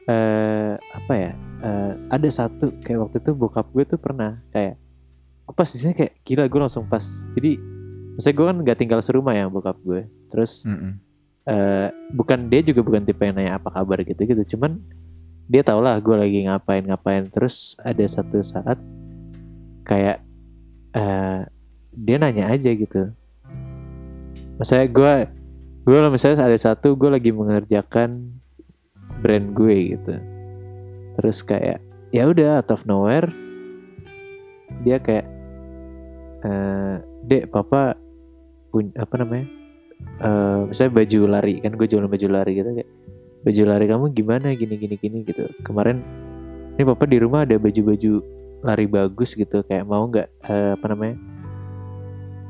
eh apa ya eh, ada satu kayak waktu itu bokap gue tuh pernah kayak apa sih kayak gila gue langsung pas jadi maksudnya gue kan nggak tinggal serumah ya bokap gue. Terus Mm-mm. eh bukan dia juga bukan tipe yang nanya apa kabar gitu gitu cuman dia tau lah gue lagi ngapain ngapain terus ada satu saat kayak eh dia nanya aja gitu. Misalnya gue gue misalnya ada satu gue lagi mengerjakan brand gue gitu. Terus kayak ya udah out of nowhere dia kayak eh dek papa apa namanya eh misalnya baju lari kan gue jualan baju lari gitu kayak baju lari kamu gimana? Gini gini gini gitu. Kemarin ini papa di rumah ada baju-baju lari bagus gitu kayak mau nggak eh, apa namanya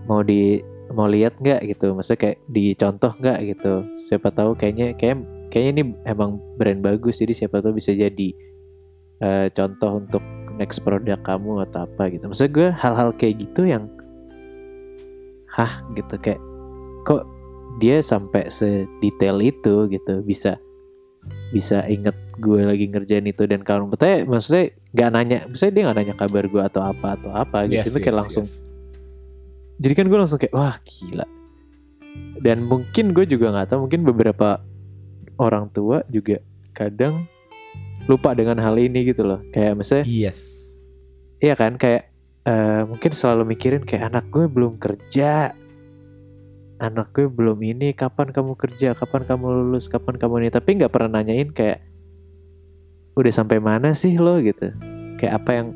mau di mau lihat nggak gitu maksudnya kayak dicontoh nggak gitu. Siapa tahu kayaknya kayak kayaknya ini emang brand bagus jadi siapa tahu bisa jadi eh, contoh untuk next produk kamu atau apa gitu. Maksud gue hal-hal kayak gitu yang hah gitu kayak kok dia sampai sedetail itu gitu bisa bisa inget gue lagi ngerjain itu dan kalau betulnya maksudnya nggak nanya maksudnya dia nggak nanya kabar gue atau apa atau apa gitu Yes, itu kayak yes, langsung yes. jadi kan gue langsung kayak wah gila dan mungkin gue juga nggak tahu mungkin beberapa orang tua juga kadang lupa dengan hal ini gitu loh kayak misalnya Yes. iya kan kayak eh, mungkin selalu mikirin kayak anak gue belum kerja anak gue belum ini kapan kamu kerja kapan kamu lulus kapan kamu ini tapi nggak pernah nanyain kayak udah sampai mana sih lo gitu kayak apa yang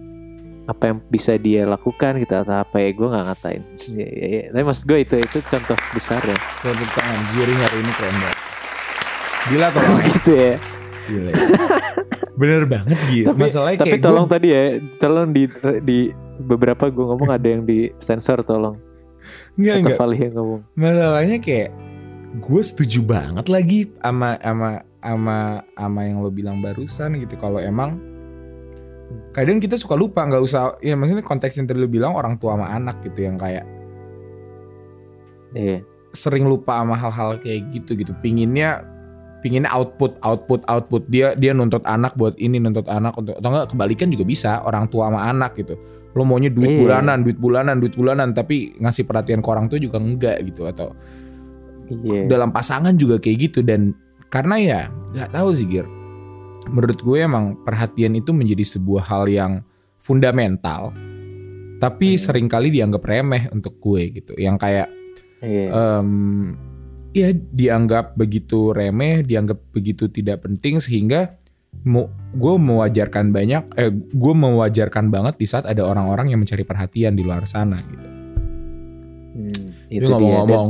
apa yang bisa dia lakukan gitu atau apa ya gue nggak ngatain ya, ya, ya. tapi maksud gue itu itu contoh besar ya Tepuk tangan hari ini keren banget. Gila tolong ya. gitu ya Gila. ya. Bener banget Gir. tapi Masalahnya tapi kayak tolong gua- tadi ya tolong di di beberapa gue ngomong ada yang di sensor tolong Enggak, atau enggak. Fali yang ngomong Masalahnya kayak gue setuju banget lagi sama sama sama sama yang lo bilang barusan gitu. Kalau emang kadang kita suka lupa nggak usah ya maksudnya konteks yang tadi lo bilang orang tua sama anak gitu yang kayak iya sering lupa sama hal-hal kayak gitu gitu pinginnya pinginnya output output output. Dia dia nuntut anak buat ini nuntut anak untuk atau enggak kebalikan juga bisa orang tua sama anak gitu. Lo maunya duit Iya. bulanan duit bulanan duit bulanan tapi ngasih perhatian ke orang tua juga enggak gitu atau iya. dalam pasangan juga kayak gitu. Dan karena ya nggak tahu sih Gir. Menurut gue emang perhatian itu menjadi sebuah hal yang fundamental tapi Hmm. sering kali dianggap remeh untuk gue gitu. Yang kayak iya. em ya dianggap begitu remeh, dianggap begitu tidak penting sehingga gue mewajarkan banyak, eh gue mewajarkan banget di saat ada orang-orang yang mencari perhatian di luar sana gitu. Hmm, itu ngomong-ngomong,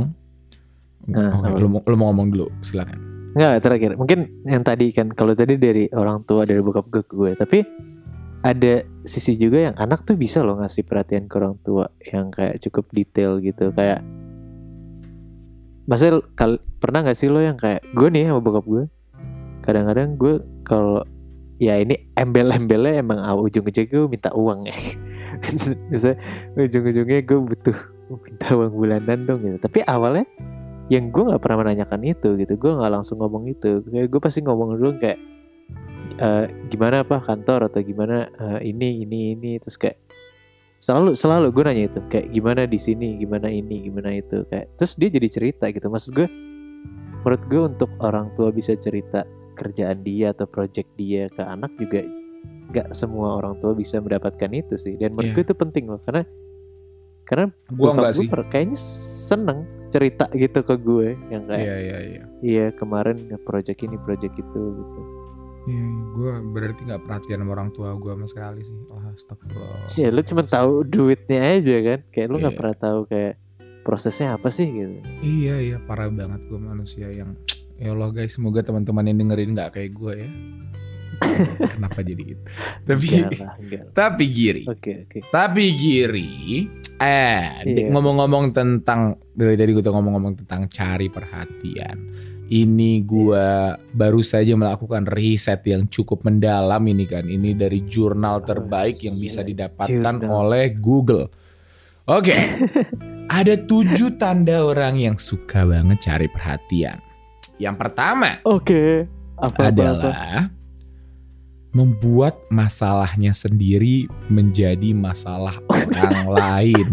apa? lu, mau- lu mau ngomong dulu, silakan. Dan- nggak terakhir mungkin yang tadi kan kalau tadi dari orang tua dari bokap gue ke gue tapi ada sisi juga yang anak tuh bisa loh ngasih perhatian ke orang tua yang kayak cukup detail gitu kayak Maksudnya kal- pernah gak sih lo yang kayak gue nih sama bokap gue kadang-kadang gue kalau ya ini embel-embelnya emang ujung-ujungnya gue minta uang ya. Misalnya ujung-ujungnya gue butuh minta uang bulanan dong gitu. Tapi awalnya yang gue nggak pernah menanyakan itu gitu. Gue nggak langsung ngomong itu. Kayak gue pasti ngomong dulu kayak "Eh, gimana apa kantor atau gimana? Eh, ini ini ini. Terus kayak selalu selalu gue nanya itu kayak gimana di sini gimana ini gimana itu kayak terus dia jadi cerita gitu maksud gue menurut gue untuk orang tua bisa cerita kerjaan dia atau project dia ke anak juga nggak semua orang tua bisa mendapatkan itu sih dan menurut Iya. gue itu penting loh karena karena Gue bokap enggak gue sih. kayaknya seneng cerita gitu ke gue yang kayak Iya iya iya. iya kemarin project ini project itu gitu Iya, gue berarti nggak perhatian sama orang tua gue sama sekali sih. Wah, astagfirullah. sih lu cuma tahu duitnya aja kan kayak lu nggak Iya. pernah tahu kayak prosesnya apa sih gitu Iya iya parah banget gue manusia yang ya Allah guys semoga teman-teman yang dengerin nggak kayak gue ya. Kenapa jadi gitu? Tapi enggak lah enggak lah. tapi Giri, oke oke tapi Giri, eh Iya. ngomong-ngomong tentang dari tadi gue tuh ngomong-ngomong tentang cari perhatian. Ini gue baru saja melakukan riset yang cukup mendalam ini kan. Ini dari jurnal terbaik yang bisa didapatkan Jurnal. oleh Google. Oke, ada tujuh tanda orang yang suka banget cari perhatian. Yang pertama oke apa apa, apa adalah membuat masalahnya sendiri menjadi masalah orang lain.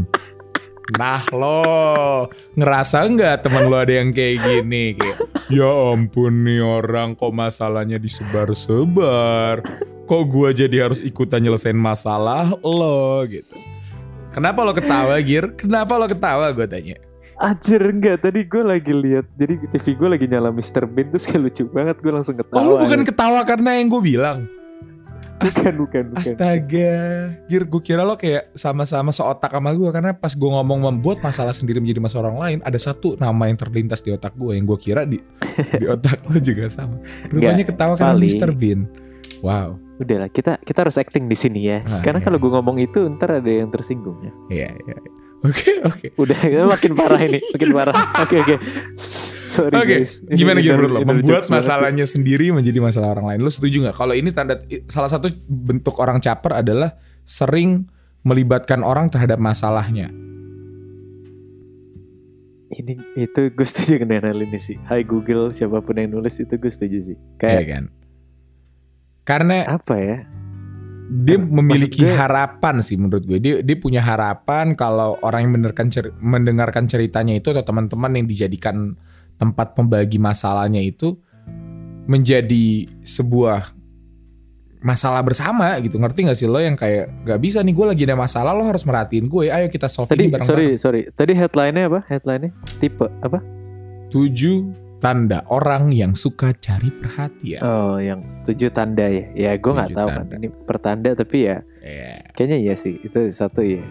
Nah lo ngerasa nggak teman lo ada yang kayak gini? Kayak, ya ampun nih orang kok masalahnya disebar-sebar. Kok gua jadi harus ikutan nyelesain masalah lo gitu. Kenapa lo ketawa Gir? Kenapa lo ketawa gue tanya? Anjir enggak tadi gue lagi lihat jadi TV gue lagi nyala Mr. Bean terus kayak lucu banget gue langsung ketawa. Oh lu bukan ketawa karena yang gue bilang? Bukan bukan bukan. Astaga, Gir gue kira lo kayak sama-sama seotak sama gue karena pas gue ngomong membuat masalah sendiri menjadi masalah orang lain ada satu nama yang terlintas di otak gue yang gue kira di di otak lo juga sama. Rupanya ketawa karena. Mr. Bean. Wow, Udah lah kita kita harus acting di sini ya. Ah, Karena iya. kalau gue ngomong itu ntar ada yang tersinggung ya. iya iya. iya. Oke oke. Udah makin parah ini, makin parah. Oke oke. Sorry Oke, guys. Gimana gimana menurut lo? Membuat banget sih. masalahnya sendiri menjadi masalah orang lain. Lo setuju nggak? Kalau ini tanda salah satu bentuk orang caper adalah sering melibatkan orang terhadap masalahnya. Ini itu gue setuju dengan hal ini sih. Hai Google siapa pun yang nulis itu gue setuju sih. Iya Kayak kan? Karena apa ya? Dia memiliki harapan sih menurut gue. Dia dia punya harapan kalau orang yang mendengarkan cer- mendengarkan ceritanya itu atau teman-teman yang dijadikan tempat pembagi masalahnya itu menjadi sebuah masalah bersama gitu. Ngerti gak sih lo yang kayak gak bisa nih gue lagi ada masalah lo harus merhatiin gue. Ayo kita solve Tadi ini bareng-bareng. sorry sorry. Tadi headline-nya apa? Headline-nya tipe apa? Tujuh tanda orang yang suka cari perhatian. Oh, yang tujuh tanda ya. Ya gue nggak tahu kan. tanda. Ini pertanda tapi ya Iya. kayaknya iya sih. Itu satu ya.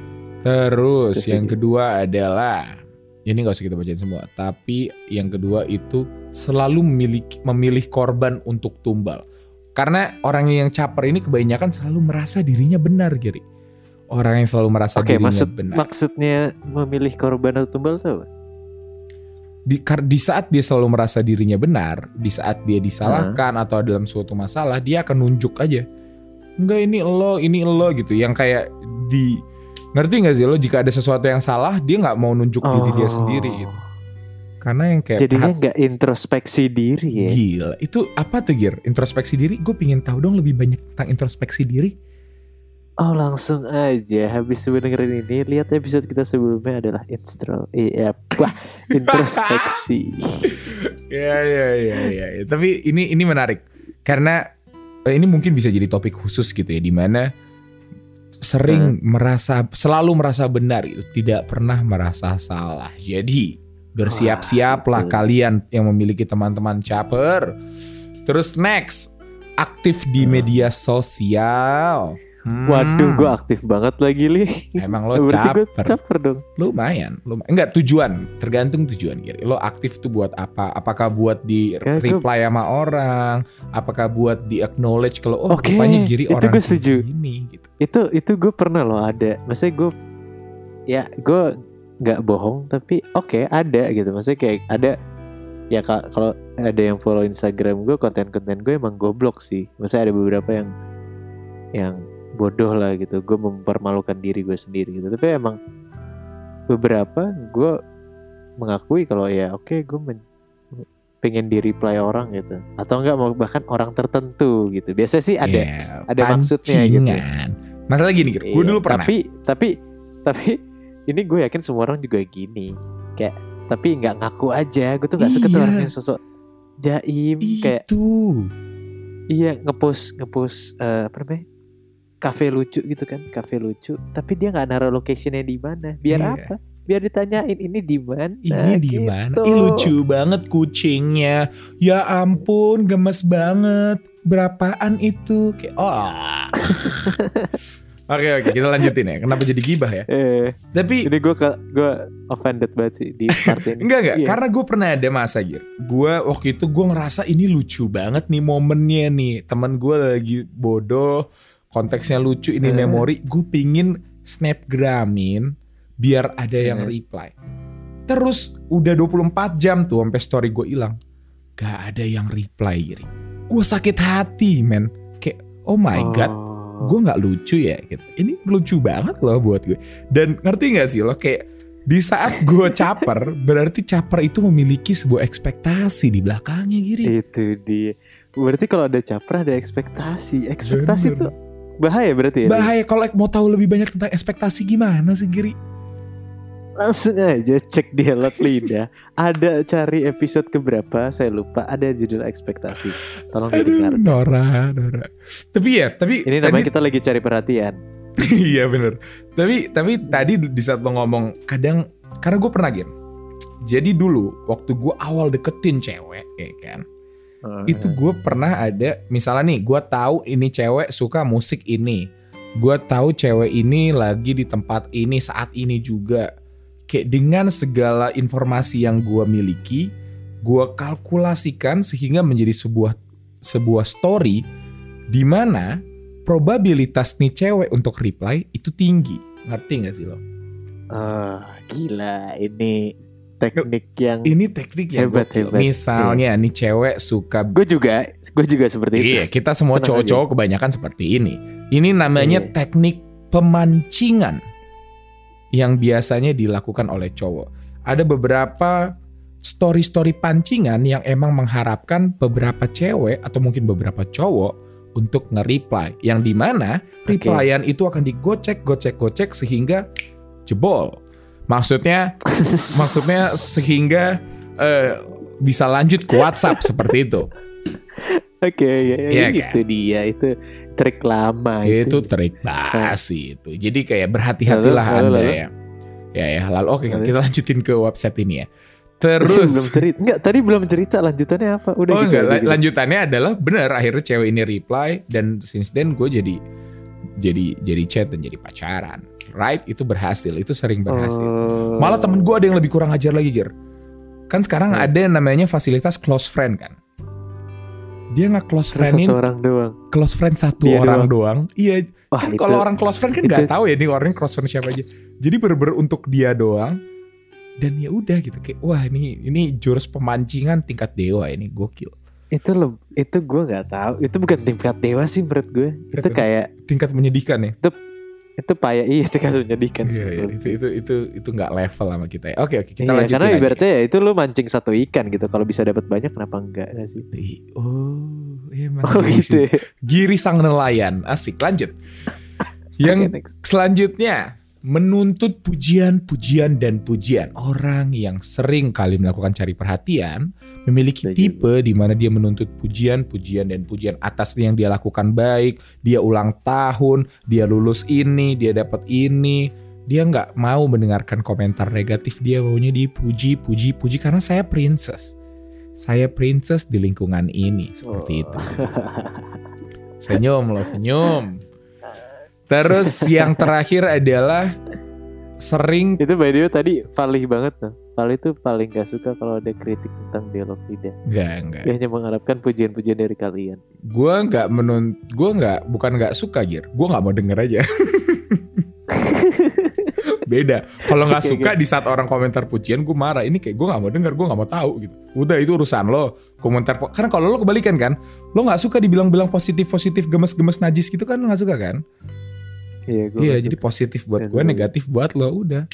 Terus Terus yang ini. kedua adalah ini gak usah kita bacain semua, tapi yang kedua itu selalu memiliki memilih korban untuk tumbal. Karena orang yang caper ini kebanyakan selalu merasa dirinya benar, Giri. Orang yang selalu merasa Oke, dirinya maksud benar. maksudnya memilih korban atau tumbal tuh apa? Di, di saat dia selalu merasa dirinya benar, di saat dia disalahkan atau dalam suatu masalah, dia akan nunjuk aja. Enggak ini lo, ini lo gitu. Yang kayak di ngerti nggak sih lo jika ada sesuatu yang salah, dia nggak mau nunjuk diri dia sendiri gitu. Karena yang kayak Oh. Jadinya nggak introspeksi diri ya. gila. Itu apa tuh Gir? Introspeksi diri? Gue pingin tahu dong lebih banyak tentang introspeksi diri. Oh langsung aja habis dengerin ini lihat episode kita sebelumnya adalah instro iya wah introspeksi Ya ya ya ya. Tapi ini ini menarik karena eh, ini mungkin bisa jadi topik khusus gitu ya di mana sering merasa selalu merasa benar gitu, tidak pernah merasa salah. Jadi bersiap-siaplah kalian yang memiliki teman-teman caper. Terus next, aktif di Hmm. media sosial. Hmm, waduh gue aktif banget lagi li Emang lo berarti gue caper. caper dong lumayan, lumayan. Enggak tujuan, tergantung tujuan Giri. Lo aktif tuh buat apa? Apakah buat di Kayak gue- reply sama orang? Apakah buat di acknowledge kalau oh Oke, rupanya Giri itu orang gue setuju. gini gitu. itu itu gue pernah loh ada maksudnya gue ya gue nggak bohong tapi oke ada gitu maksudnya kayak ada ya kak kalau ada yang follow Instagram gue konten-konten gue emang goblok sih maksudnya ada beberapa yang yang bodoh lah gitu gue mempermalukan diri gue sendiri gitu tapi emang beberapa gue mengakui kalau ya oke gue men- pengen di reply orang gitu atau enggak mau bahkan orang tertentu gitu biasa sih ada Ya, ada maksudnya gitu. pancingan. Masalah gini, Giri. gue Iya, dulu pernah. Tapi tapi tapi ini gue yakin semua orang juga gini. Kayak tapi nggak ngaku aja. Gue tuh nggak suka tuh Iya. orang yang sosok jaim kayak itu. iya ngepost ngepost eh, apa namanya? Kafe lucu gitu kan, kafe lucu. Tapi dia nggak naruh locationnya di mana. Biar Iya. apa? Biar ditanyain ini di mana. Ini di gitu. mana? Ih lucu banget kucingnya. Ya ampun, gemes banget. Berapaan itu? Kayak oh. Oke oke, kita lanjutin ya. Kenapa jadi gibah ya? Eh, Tapi ini gue ke gue offended banget sih di part ini. Enggak enggak, Iya. karena gue pernah ada masa gitu. Gue waktu itu gue ngerasa ini lucu banget nih momennya nih. Temen gue lagi bodoh, konteksnya lucu, ini Eh. memori. Gue pingin snapgramin biar ada yang Eh. reply. Terus udah 24 jam tuh sampai story gue hilang. Gak ada yang reply gitu. Gue sakit hati men. Kayak oh my god, Oh. gue nggak lucu ya gitu. Ini lucu banget loh buat gue. Dan ngerti nggak sih lo kayak di saat gue caper, berarti caper itu memiliki sebuah ekspektasi di belakangnya Giri. Itu dia. Berarti kalau ada caper ada ekspektasi. Ekspektasi Bener. tuh bahaya berarti ya. Bahaya kalau mau tahu lebih banyak tentang ekspektasi gimana sih Giri? langsung aja cek dialog lidah. Ada cari episode keberapa, saya lupa. Ada judul ekspektasi. Tolong Aduh, didengar. Nora, Nora. Tapi ya, tapi Ini namanya tadi- kita lagi cari perhatian. iya bener. Tapi tapi tadi di saat lo ngomong kadang karena gue pernah game. Jadi dulu waktu gue awal deketin cewek, ya kan. Itu gue pernah ada misalnya nih, gue tahu ini cewek suka musik ini. Gue tahu cewek ini lagi di tempat ini saat ini juga. Kayak dengan segala informasi yang gue miliki, gue kalkulasikan sehingga menjadi sebuah sebuah story di mana probabilitas nih cewek untuk reply itu tinggi. Ngerti gak sih lo? Ah, gila ini teknik yang Ini teknik yang Hebat, gokil. hebat. Misalnya nih cewek suka gue juga gue juga seperti itu. Iya, kita semua cowok-cowok kebanyakan seperti ini. Ini namanya Iya. teknik pemancingan yang biasanya dilakukan oleh cowok. Ada beberapa story-story pancingan yang emang mengharapkan beberapa cewek atau mungkin beberapa cowok untuk nge-reply. Yang di mana replyan itu akan digocek, gocek, gocek sehingga jebol. Maksudnya maksudnya sehingga eh, bisa lanjut ke WhatsApp seperti itu. Oke, ya, ya, Iya, itu dia itu trik lama itu itu. trik basi itu. Jadi kayak berhati-hatilah Lalu, Anda lalu. ya. Ya ya, lalu oke Lalu. kita lanjutin ke website ini ya. belum Terus cerita. Enggak, tadi belum cerita lanjutannya apa? Udah Oh gitu enggak, aja gitu. lanjutannya adalah benar akhirnya cewek ini reply dan since then gue jadi jadi jadi chat dan jadi pacaran. Right? Itu berhasil, itu sering berhasil. Oh. Malah temen gue ada yang lebih kurang ajar lagi, Gir. Kan sekarang Hmm. ada yang namanya fasilitas close friend kan. Dia nggak close friendin satu orang doang. close friend satu Dia orang doang. Iya, Wah, kan itu kalau orang close friend kan itu- nggak tahu ya nih orangnya close friend siapa aja. Jadi bener-bener untuk dia doang. Dan ya udah gitu kayak wah ini ini jurus pemancingan tingkat dewa ini gokil. itu leb- itu gue nggak tahu. Itu bukan tingkat dewa sih menurut gue. Itu Betul. kayak Tingkat menyedihkan ya. itu payah iya tingkat menyedihkan sih. Iya, iya, menurut itu itu itu itu nggak level sama kita ya. Oke oke kita Iya, lanjutin karena ibaratnya ya itu lu mancing satu ikan gitu. Kalau bisa dapat banyak kenapa enggak nggak sih? Ih, Oh, iya Oh giri gitu. sih. Giri sang nelayan. Asik, lanjut. Yang next. Selanjutnya, menuntut pujian-pujian dan pujian. Orang yang sering kali melakukan cari perhatian memiliki Setuju. tipe di mana dia menuntut pujian-pujian dan pujian atas yang dia lakukan baik. Dia ulang tahun, dia lulus ini, dia dapat ini. Dia nggak mau mendengarkan komentar negatif. Dia maunya dipuji, puji, puji karena saya princess. Saya princess di lingkungan ini seperti Oh. itu. Senyum loh, senyum. Terus yang terakhir adalah sering Itu by the way tadi Valih banget tuh. Valih tuh paling gak suka kalau ada kritik tentang dialog lidah. enggak enggak. Dia hanya mengharapkan pujian-pujian dari kalian. Gua nggak menun gua nggak bukan nggak suka Gir. Gua nggak mau denger aja. Beda. Kalau nggak suka di saat orang komentar pujian gue marah. Ini kayak gue nggak mau denger, gue nggak mau tahu gitu. Udah itu urusan lo. Komentar karena kalau lo kebalikan kan, lo nggak suka dibilang-bilang positif-positif gemes-gemes najis gitu kan lo nggak suka kan? Iya, gue Iya, jadi positif buat Nggak gue, negatif buat lo. Udah.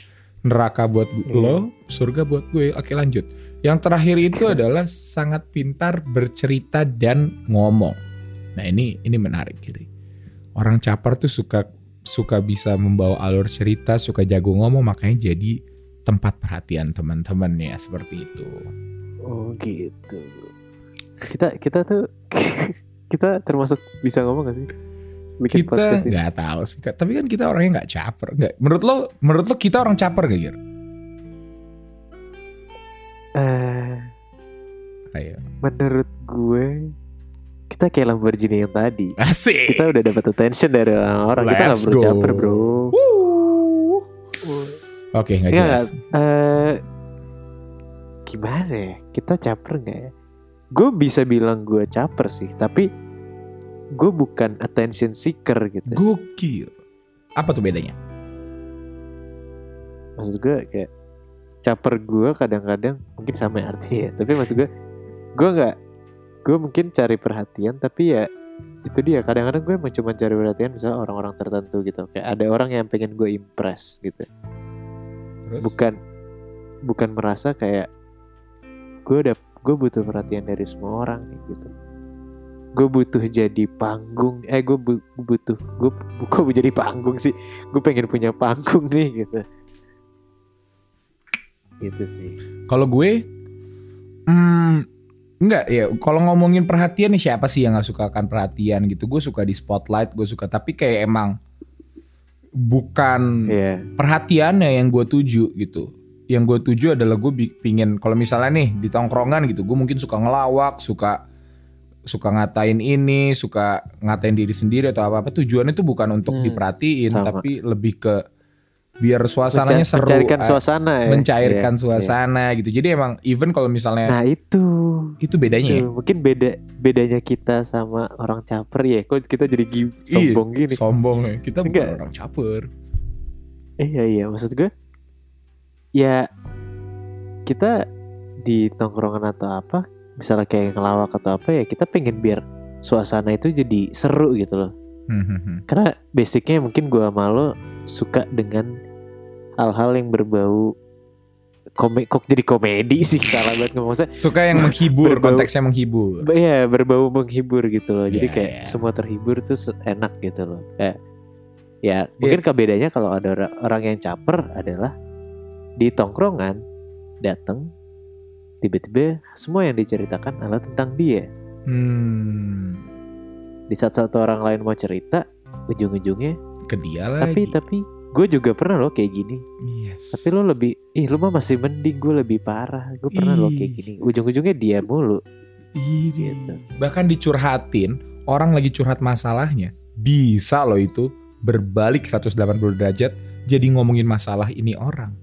Neraka buat gu- Iya. lo, surga buat gue. Oke, lanjut. Yang terakhir itu adalah sangat pintar bercerita dan ngomong. Nah, ini ini menarik kiri. Orang caper tuh suka suka bisa membawa alur cerita, suka jago ngomong, makanya jadi tempat perhatian teman-teman ya seperti itu. Oh gitu. Kita kita tuh kita termasuk bisa ngomong gak sih? Bikin Kita nggak tahu sih, tapi kan kita orangnya nggak caper. Nggak. Menurut lo, menurut lo kita orang caper gak Gir? Eh, Ayo. menurut gue kita kayak Lamborghini yang tadi. Asik. Kita udah dapat attention dari orang-orang. Kita nggak perlu caper, bro. Oke, nggak Enggak, jelas. eh, gimana ya? Kita caper nggak ya? Gue bisa bilang gue caper sih, tapi gue bukan attention seeker gitu. Gokil. Apa tuh bedanya? Maksud gue kayak caper gue kadang-kadang mungkin sama artinya, tapi maksud gue gue nggak gue mungkin cari perhatian, tapi ya itu dia kadang-kadang gue emang cuma cari perhatian misalnya orang-orang tertentu gitu kayak ada orang yang pengen gue impress gitu Terus? bukan bukan merasa kayak gue udah gue butuh perhatian dari semua orang gitu gue butuh jadi panggung eh gue bu- butuh gue kok jadi panggung sih gue pengen punya panggung nih gitu Gitu sih. Kalau gue, hmm, enggak ya. Kalau ngomongin perhatian nih siapa sih yang nggak suka akan perhatian gitu? Gue suka di spotlight, gue suka. Tapi kayak emang bukan Iya. perhatiannya yang gue tuju gitu. Yang gue tuju adalah gue pingin kalau misalnya nih di tongkrongan gitu, gue mungkin suka ngelawak, suka suka ngatain ini, suka ngatain diri sendiri atau apa apa. Tujuannya itu bukan untuk Hmm, diperhatiin, sama. tapi lebih ke biar suasananya Menca- seru, Mencairkan ah, suasana ya. mencairkan Iya, suasana gitu. Jadi emang even kalau misalnya Nah itu. itu bedanya ya. Tuh, mungkin beda bedanya kita sama orang caper ya. Kok kita jadi sombong Iya, gini? Sombong ya. Kita bukan Enggak. orang caper. Iya iya maksud gue ya kita di tongkrongan atau apa misalnya kayak ngelawak atau apa ya kita pengen biar suasana itu jadi seru gitu loh Hmm, karena basicnya mungkin gua sama lo suka dengan hal-hal yang berbau komik kok jadi komedi sih salah banget ngomong saya Suka yang menghibur, Berbau- konteksnya menghibur. Iya berbau menghibur gitu loh. Jadi Iya, kayak iya. semua terhibur tuh enak gitu loh. Kayak ya mungkin bedanya kalau ada ora- orang yang caper adalah di tongkrongan datang tiba-tiba semua yang diceritakan adalah tentang dia. Hmm, Di saat satu orang lain mau cerita ujung-ujungnya ke dia tapi lagi. tapi gue juga pernah loh kayak gini. Yes. Tapi lo lebih ih lu mah masih mending gue lebih parah. Gue pernah loh kayak Ih. gini. Ujung-ujungnya dia mulu. Ih, Gitu. Bahkan dicurhatin, orang lagi curhat masalahnya, bisa loh itu berbalik 180 derajat jadi ngomongin masalah ini orang.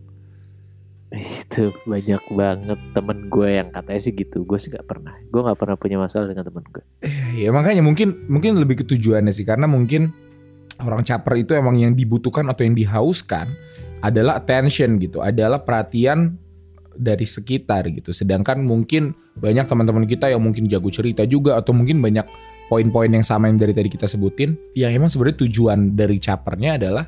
Itu banyak banget temen gue yang katanya sih gitu. Gue sih nggak pernah gue nggak pernah punya masalah dengan temen gue. Ya makanya mungkin mungkin lebih ke tujuannya sih. Karena mungkin orang caper itu emang yang dibutuhkan atau yang dihauskan adalah attention gitu, adalah perhatian dari sekitar gitu. Sedangkan mungkin banyak teman-teman kita yang mungkin jago cerita juga atau mungkin banyak poin-poin yang sama yang dari tadi kita sebutin, yang emang sebenarnya tujuan dari capernya adalah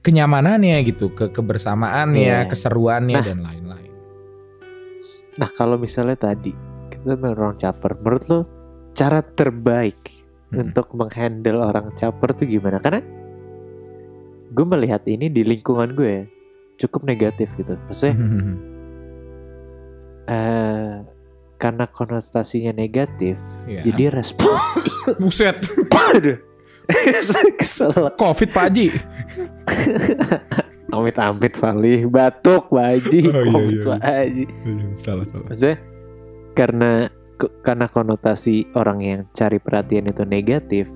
kenyamanannya gitu, ke kebersamaannya, Iya. keseruannya Nah. dan lain-lain. nah kalau misalnya tadi kita orang caper menurut lo cara terbaik Hmm. untuk menghandle orang caper tuh gimana karena gue melihat ini di lingkungan gue ya, cukup negatif gitu maksudnya Hmm. eh karena konotasinya negatif Iya. jadi respon buset, aduh kesel covid Pak Haji. amit-amit Fali batuk Pak Haji Oh, iya, Covid, iya. Pak Haji salah salah. maksudnya karena karena konotasi orang yang cari perhatian itu negatif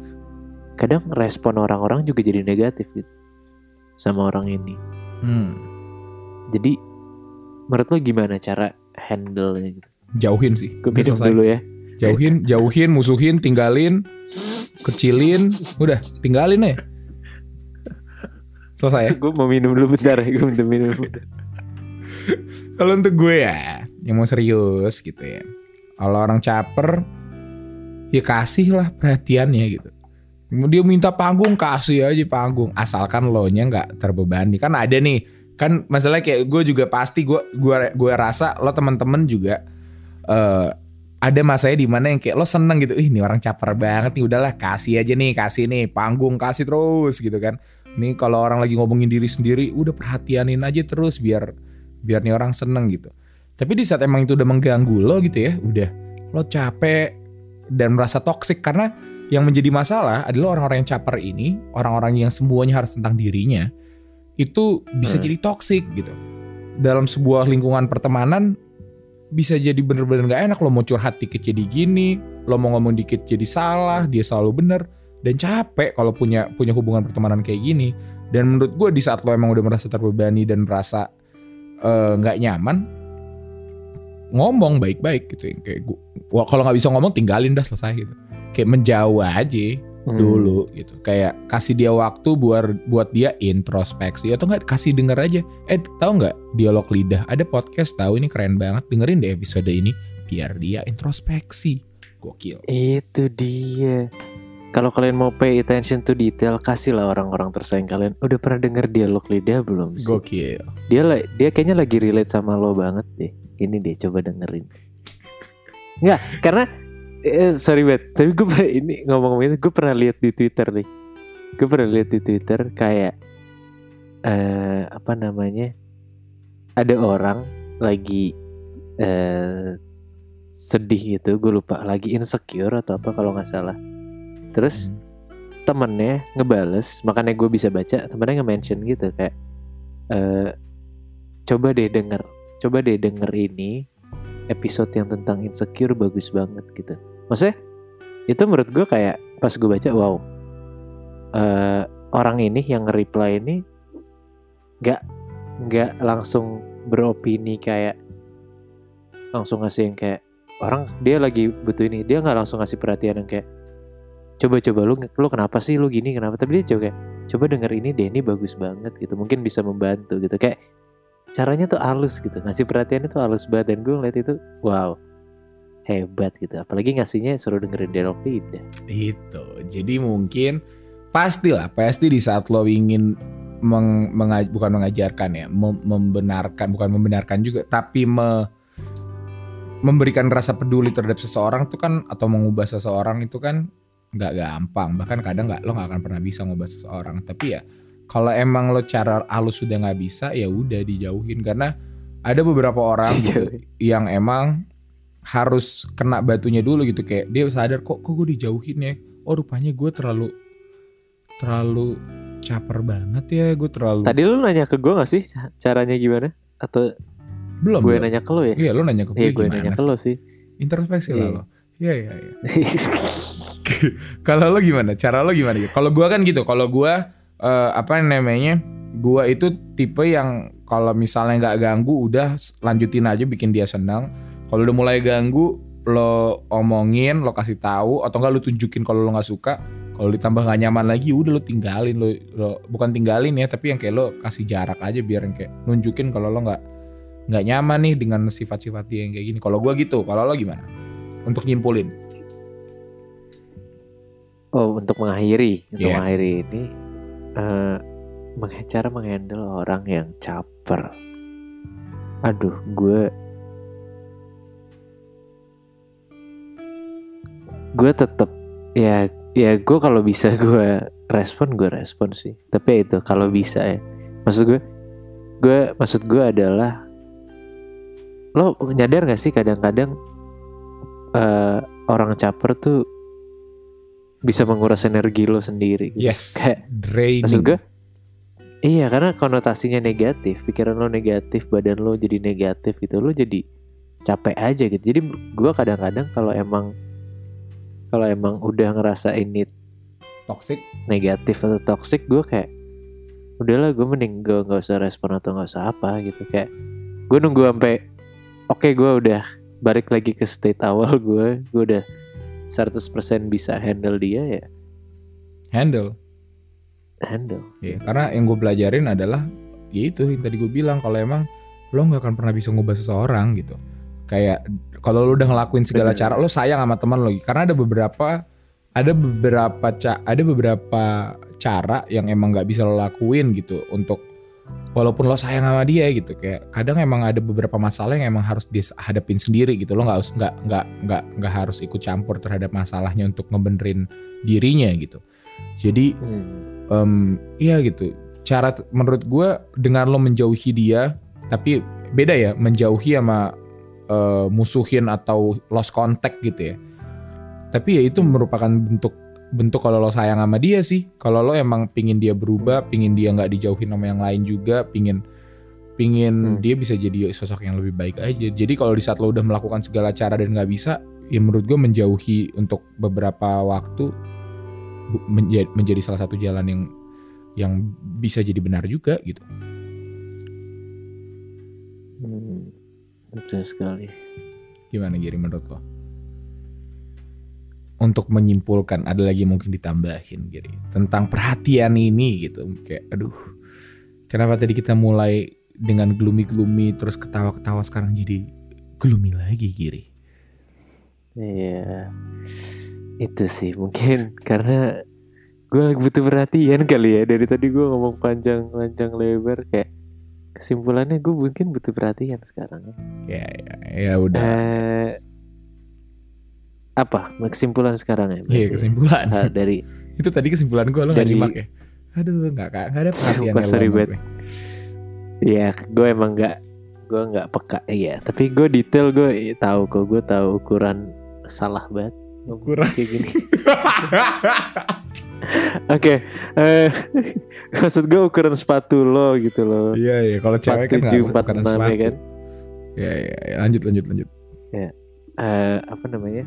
kadang respon orang-orang juga jadi negatif gitu sama orang ini Hmm. jadi menurut lo gimana cara handle gitu Jauhin sih. gue minum dulu ya Jauhin, jauhin, musuhin, tinggalin, kecilin, udah tinggalin aja. Selesai ya. gue mau minum dulu bentar gue minum minum. Kalau untuk gue ya, yang mau serius gitu ya. Kalau orang caper, ya kasih lah perhatiannya gitu. Dia minta panggung, kasih aja panggung. Asalkan lo nya nggak terbebani. Kan ada nih, kan masalah kayak gue juga pasti gue gue gue rasa lo teman-teman juga eh ada masanya di mana yang kayak lo seneng gitu. Ih, ini orang caper banget nih. Udahlah kasih aja nih, kasih nih panggung, kasih terus gitu kan. Nih kalau orang lagi ngomongin diri sendiri, udah perhatianin aja terus biar biar nih orang seneng gitu. Tapi di saat emang itu udah mengganggu lo gitu ya, udah lo capek dan merasa toksik karena yang menjadi masalah adalah orang-orang yang caper ini, orang-orang yang semuanya harus tentang dirinya, itu bisa Hmm. jadi toksik gitu. Dalam sebuah lingkungan pertemanan bisa jadi bener-bener gak enak lo mau curhat dikit jadi gini, lo mau ngomong dikit jadi salah, dia selalu bener dan capek kalau punya punya hubungan pertemanan kayak gini. Dan menurut gue di saat lo emang udah merasa terbebani dan merasa eh, nggak nyaman, ngomong baik-baik gitu ya. Kayak wah, kalau nggak bisa ngomong tinggalin dah selesai gitu. Kayak menjauh aja Hmm. dulu gitu. Kayak kasih dia waktu buat buat dia introspeksi atau enggak kasih denger aja. Eh tahu nggak dialog lidah ada podcast tahu ini keren banget dengerin deh episode ini biar dia introspeksi. Gokil. Itu dia. Kalau kalian mau pay attention to detail, kasihlah orang-orang tersayang kalian. Udah pernah denger dialog lidah belum sih? Gokil. Dia dia kayaknya lagi relate sama lo banget deh. Ini deh coba dengerin. Enggak, karena eh, sorry banget. Tapi gue pernah ini ngomong-ngomong itu gue pernah lihat di Twitter nih. Gue pernah lihat di Twitter kayak eh apa namanya ada orang lagi eh sedih gitu gue lupa lagi insecure atau apa kalau nggak salah terus Hmm. temennya ngebales makanya gue bisa baca temennya nge-mention gitu kayak eh coba deh denger coba deh denger ini episode yang tentang insecure bagus banget gitu maksudnya itu menurut gue kayak pas gue baca wow. Eh orang ini yang nge-reply ini nggak nggak langsung beropini kayak langsung ngasih yang kayak orang dia lagi butuh ini dia nggak langsung ngasih perhatian yang kayak coba coba lu lu kenapa sih lu gini kenapa? Tapi dia coba kayak coba denger ini deh ini bagus banget gitu. Mungkin bisa membantu gitu. Kayak caranya tuh halus gitu ngasih perhatiannya tuh halus banget. Dan gue ngeliat itu wow hebat gitu apalagi ngasihnya suruh dengerin lidah Itu. Jadi mungkin pastilah pasti di saat lo ingin meng, menga- bukan mengajarkan ya, mem- membenarkan bukan membenarkan juga, tapi me- memberikan rasa peduli terhadap seseorang tuh kan atau mengubah seseorang itu kan nggak gampang. Bahkan kadang nggak lo nggak akan pernah bisa ngubah seseorang. Tapi ya kalau emang lo cara halus sudah nggak bisa ya udah dijauhin karena ada beberapa orang gitu yang emang harus kena batunya dulu gitu kayak dia sadar kok kok gue dijauhin ya? Oh rupanya gue terlalu terlalu caper banget ya gue terlalu tadi lu nanya ke gue gak sih caranya gimana? Atau belum gue belum. nanya ke lu ya? Iya lo nanya ke gue iya gue nanya ke lu sih. Introspeksi lah Iya. lo. Iya iya iya. Kalau lo gimana? Cara lo gimana gitu? Kalau gue kan gitu kalau gue eh, apa namanya gue itu tipe yang kalau misalnya nggak ganggu udah lanjutin aja bikin dia senang kalau udah mulai ganggu lo omongin lo kasih tahu atau enggak lo tunjukin kalau lo nggak suka kalau ditambah nggak nyaman lagi udah lo tinggalin lo, lo bukan tinggalin ya tapi yang kayak lo kasih jarak aja biar yang kayak nunjukin kalau lo nggak nggak nyaman nih dengan sifat-sifat dia yang kayak gini. Kalau gue gitu kalau lo gimana? Untuk nyimpulin. Oh untuk mengakhiri untuk Iya. mengakhiri ini eh meng- cara menghandle orang yang caper. Aduh gue gue tetep ya ya gue kalau bisa gue respon gue respon sih. Tapi ya itu kalau bisa ya. Maksud gue gue maksud gue adalah lo nyadar gak sih kadang-kadang eh, orang caper tuh bisa menguras energi lo sendiri gitu. yes kayak draining. maksud gue iya karena konotasinya negatif pikiran lo negatif badan lo jadi negatif gitu lo jadi capek aja gitu. Jadi gue kadang-kadang kalau emang kalau emang udah ngerasa ini toxic? negatif atau toxic gue kayak udahlah gue mending gue nggak usah respon atau nggak usah apa gitu. Kayak gue nunggu sampai oke gue udah balik lagi ke state awal gue gue udah 100% bisa handle dia ya. Handle? Handle. Ya karena yang gue pelajarin adalah ya itu yang tadi gue bilang kalau emang lo nggak akan pernah bisa ngubah seseorang gitu. Kayak kalau lo udah ngelakuin segala Bener. cara lo sayang sama teman lo karena ada beberapa ada beberapa ca ada beberapa cara yang emang nggak bisa lo lakuin gitu untuk walaupun lo sayang sama dia gitu. Kayak kadang emang ada beberapa masalah yang emang harus dihadapin sendiri gitu. Lo nggak harus nggak nggak nggak nggak harus ikut campur terhadap masalahnya untuk ngebenerin dirinya gitu. Jadi Hmm. Em, iya gitu. Cara menurut gue dengan lo menjauhi dia tapi beda ya menjauhi sama eh, musuhin atau lost contact gitu ya tapi ya itu merupakan bentuk bentuk kalau lo sayang sama dia sih kalau lo emang pingin dia berubah pingin dia nggak dijauhin sama yang lain juga pingin pingin Hmm. dia bisa jadi sosok yang lebih baik aja jadi kalau di saat lo udah melakukan segala cara dan nggak bisa ya menurut gue menjauhi untuk beberapa waktu bu- menja- menjadi salah satu jalan yang yang bisa jadi benar juga gitu. Betul sekali. Gimana Giri menurut lo? Untuk menyimpulkan ada lagi mungkin ditambahin Giri tentang perhatian ini gitu kayak aduh kenapa tadi kita mulai dengan gloomy-gloomy terus ketawa-ketawa sekarang jadi gloomy lagi Giri. Iya, itu sih mungkin karena gue butuh perhatian kali ya dari tadi gue ngomong panjang-panjang lebar kayak kesimpulannya gue mungkin butuh perhatian sekarang. Ya ya, ya udah. Eh, apa kesimpulan sekarang ya? Iya kesimpulan. Ah, dari Itu tadi kesimpulan gue lo gak Dari- nyimak ya? Aduh, nggak nggak nggak ada perhatian Sumpah, sorry banget. Iya, gue emang nggak gue nggak peka iya. Tapi gue detail gue tahu kok gue tahu ukuran salah banget Ukuran. kayak gini. Oke, eh, maksud gue ukuran sepatu lo gitu loh. Iya iya, kalau cewek kan tujuh empat enam ya sepatu. kan. Iya iya, iya. lanjut lanjut lanjut. Eh, apa namanya?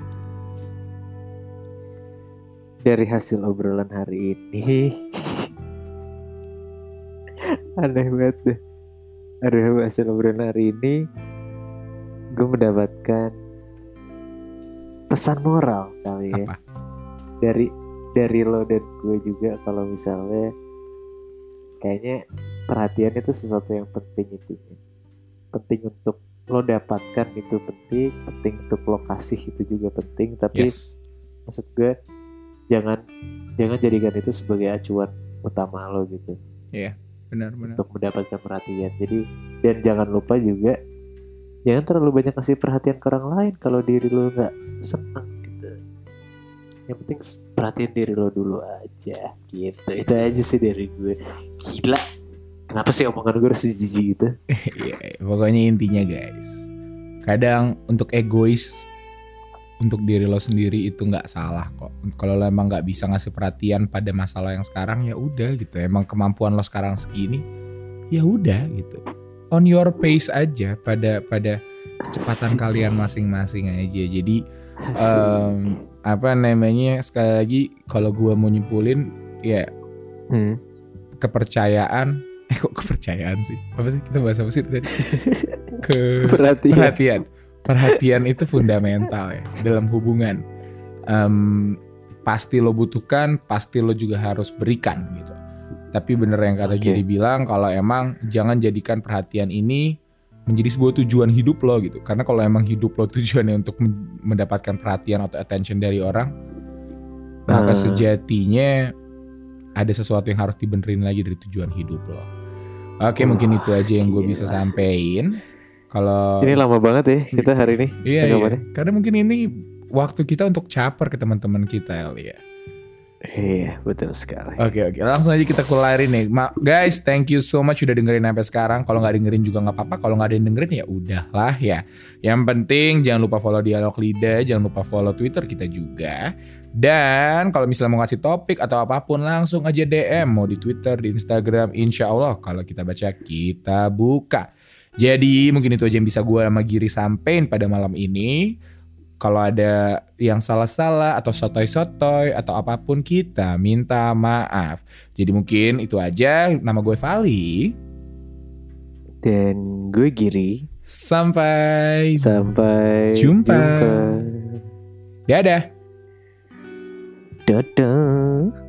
Dari hasil obrolan hari ini, aneh banget deh. Dari hasil obrolan hari ini, gue mendapatkan pesan moral kali ya. Apa? Dari dari lo dan gue juga kalau misalnya kayaknya perhatian itu sesuatu yang penting intinya. Penting untuk lo dapatkan itu penting, penting untuk lo kasih itu juga penting, tapi Yes. maksud gue jangan jangan jadikan itu sebagai acuan utama lo gitu Benar benar. untuk mendapatkan perhatian jadi dan jangan lupa juga jangan terlalu banyak kasih perhatian ke orang lain kalau diri lo nggak seneng gitu yang penting perhatiin diri lo dulu aja gitu itu aja sih dari gue gila kenapa sih omongan gue harus jijik gitu Iya, pokoknya intinya guys. Kadang untuk egois untuk diri lo sendiri itu nggak salah kok. Kalau lo emang nggak bisa ngasih perhatian pada masalah yang sekarang ya udah gitu. Emang kemampuan lo sekarang segini, ya udah gitu. On your pace aja pada pada kecepatan kalian masing-masing aja. Jadi em, apa namanya sekali lagi kalau gua mau nyimpulin ya Hmm. kepercayaan. Eh kok kepercayaan sih? Apa sih kita bahas apa sih tadi? Ke perhatian. perhatian. Perhatian itu fundamental ya dalam hubungan. Em, pasti lo butuhkan pasti lo juga harus berikan gitu. Tapi bener yang kata Oke. Giri bilang kalau emang jangan jadikan perhatian ini menjadi sebuah tujuan hidup lo gitu karena kalau emang hidup lo tujuannya untuk men- mendapatkan perhatian atau attention dari orang maka Ah. sejatinya ada sesuatu yang harus dibenerin lagi dari tujuan hidup lo oke mungkin itu aja yang gue bisa sampein kalau ini lama banget ya kita hari ini Iya, iya. Karena mungkin ini waktu kita untuk caper ke teman-teman kita ya. Iya betul sekali Oke oke, langsung aja kita kularin nih. Ma guys, thank you so much udah dengerin sampai sekarang. Kalau nggak dengerin juga nggak apa-apa. Kalau nggak ada yang dengerin ya udahlah ya. Yang penting jangan lupa follow dialog lidah, jangan lupa follow Twitter kita juga. Dan kalau misalnya mau ngasih topik atau apa pun langsung aja DM mau di Twitter, di Instagram, insya Allah kalau kita baca kita buka. Jadi mungkin itu aja yang bisa gue sama Giri sampein pada malam ini. Kalau ada yang salah-salah atau sotoy-sotoy atau apa pun kita minta maaf. Jadi mungkin itu aja. Nama gue Vali. dan gue Giri Sampai sampai Jumpa. jumpa. dadah. dadah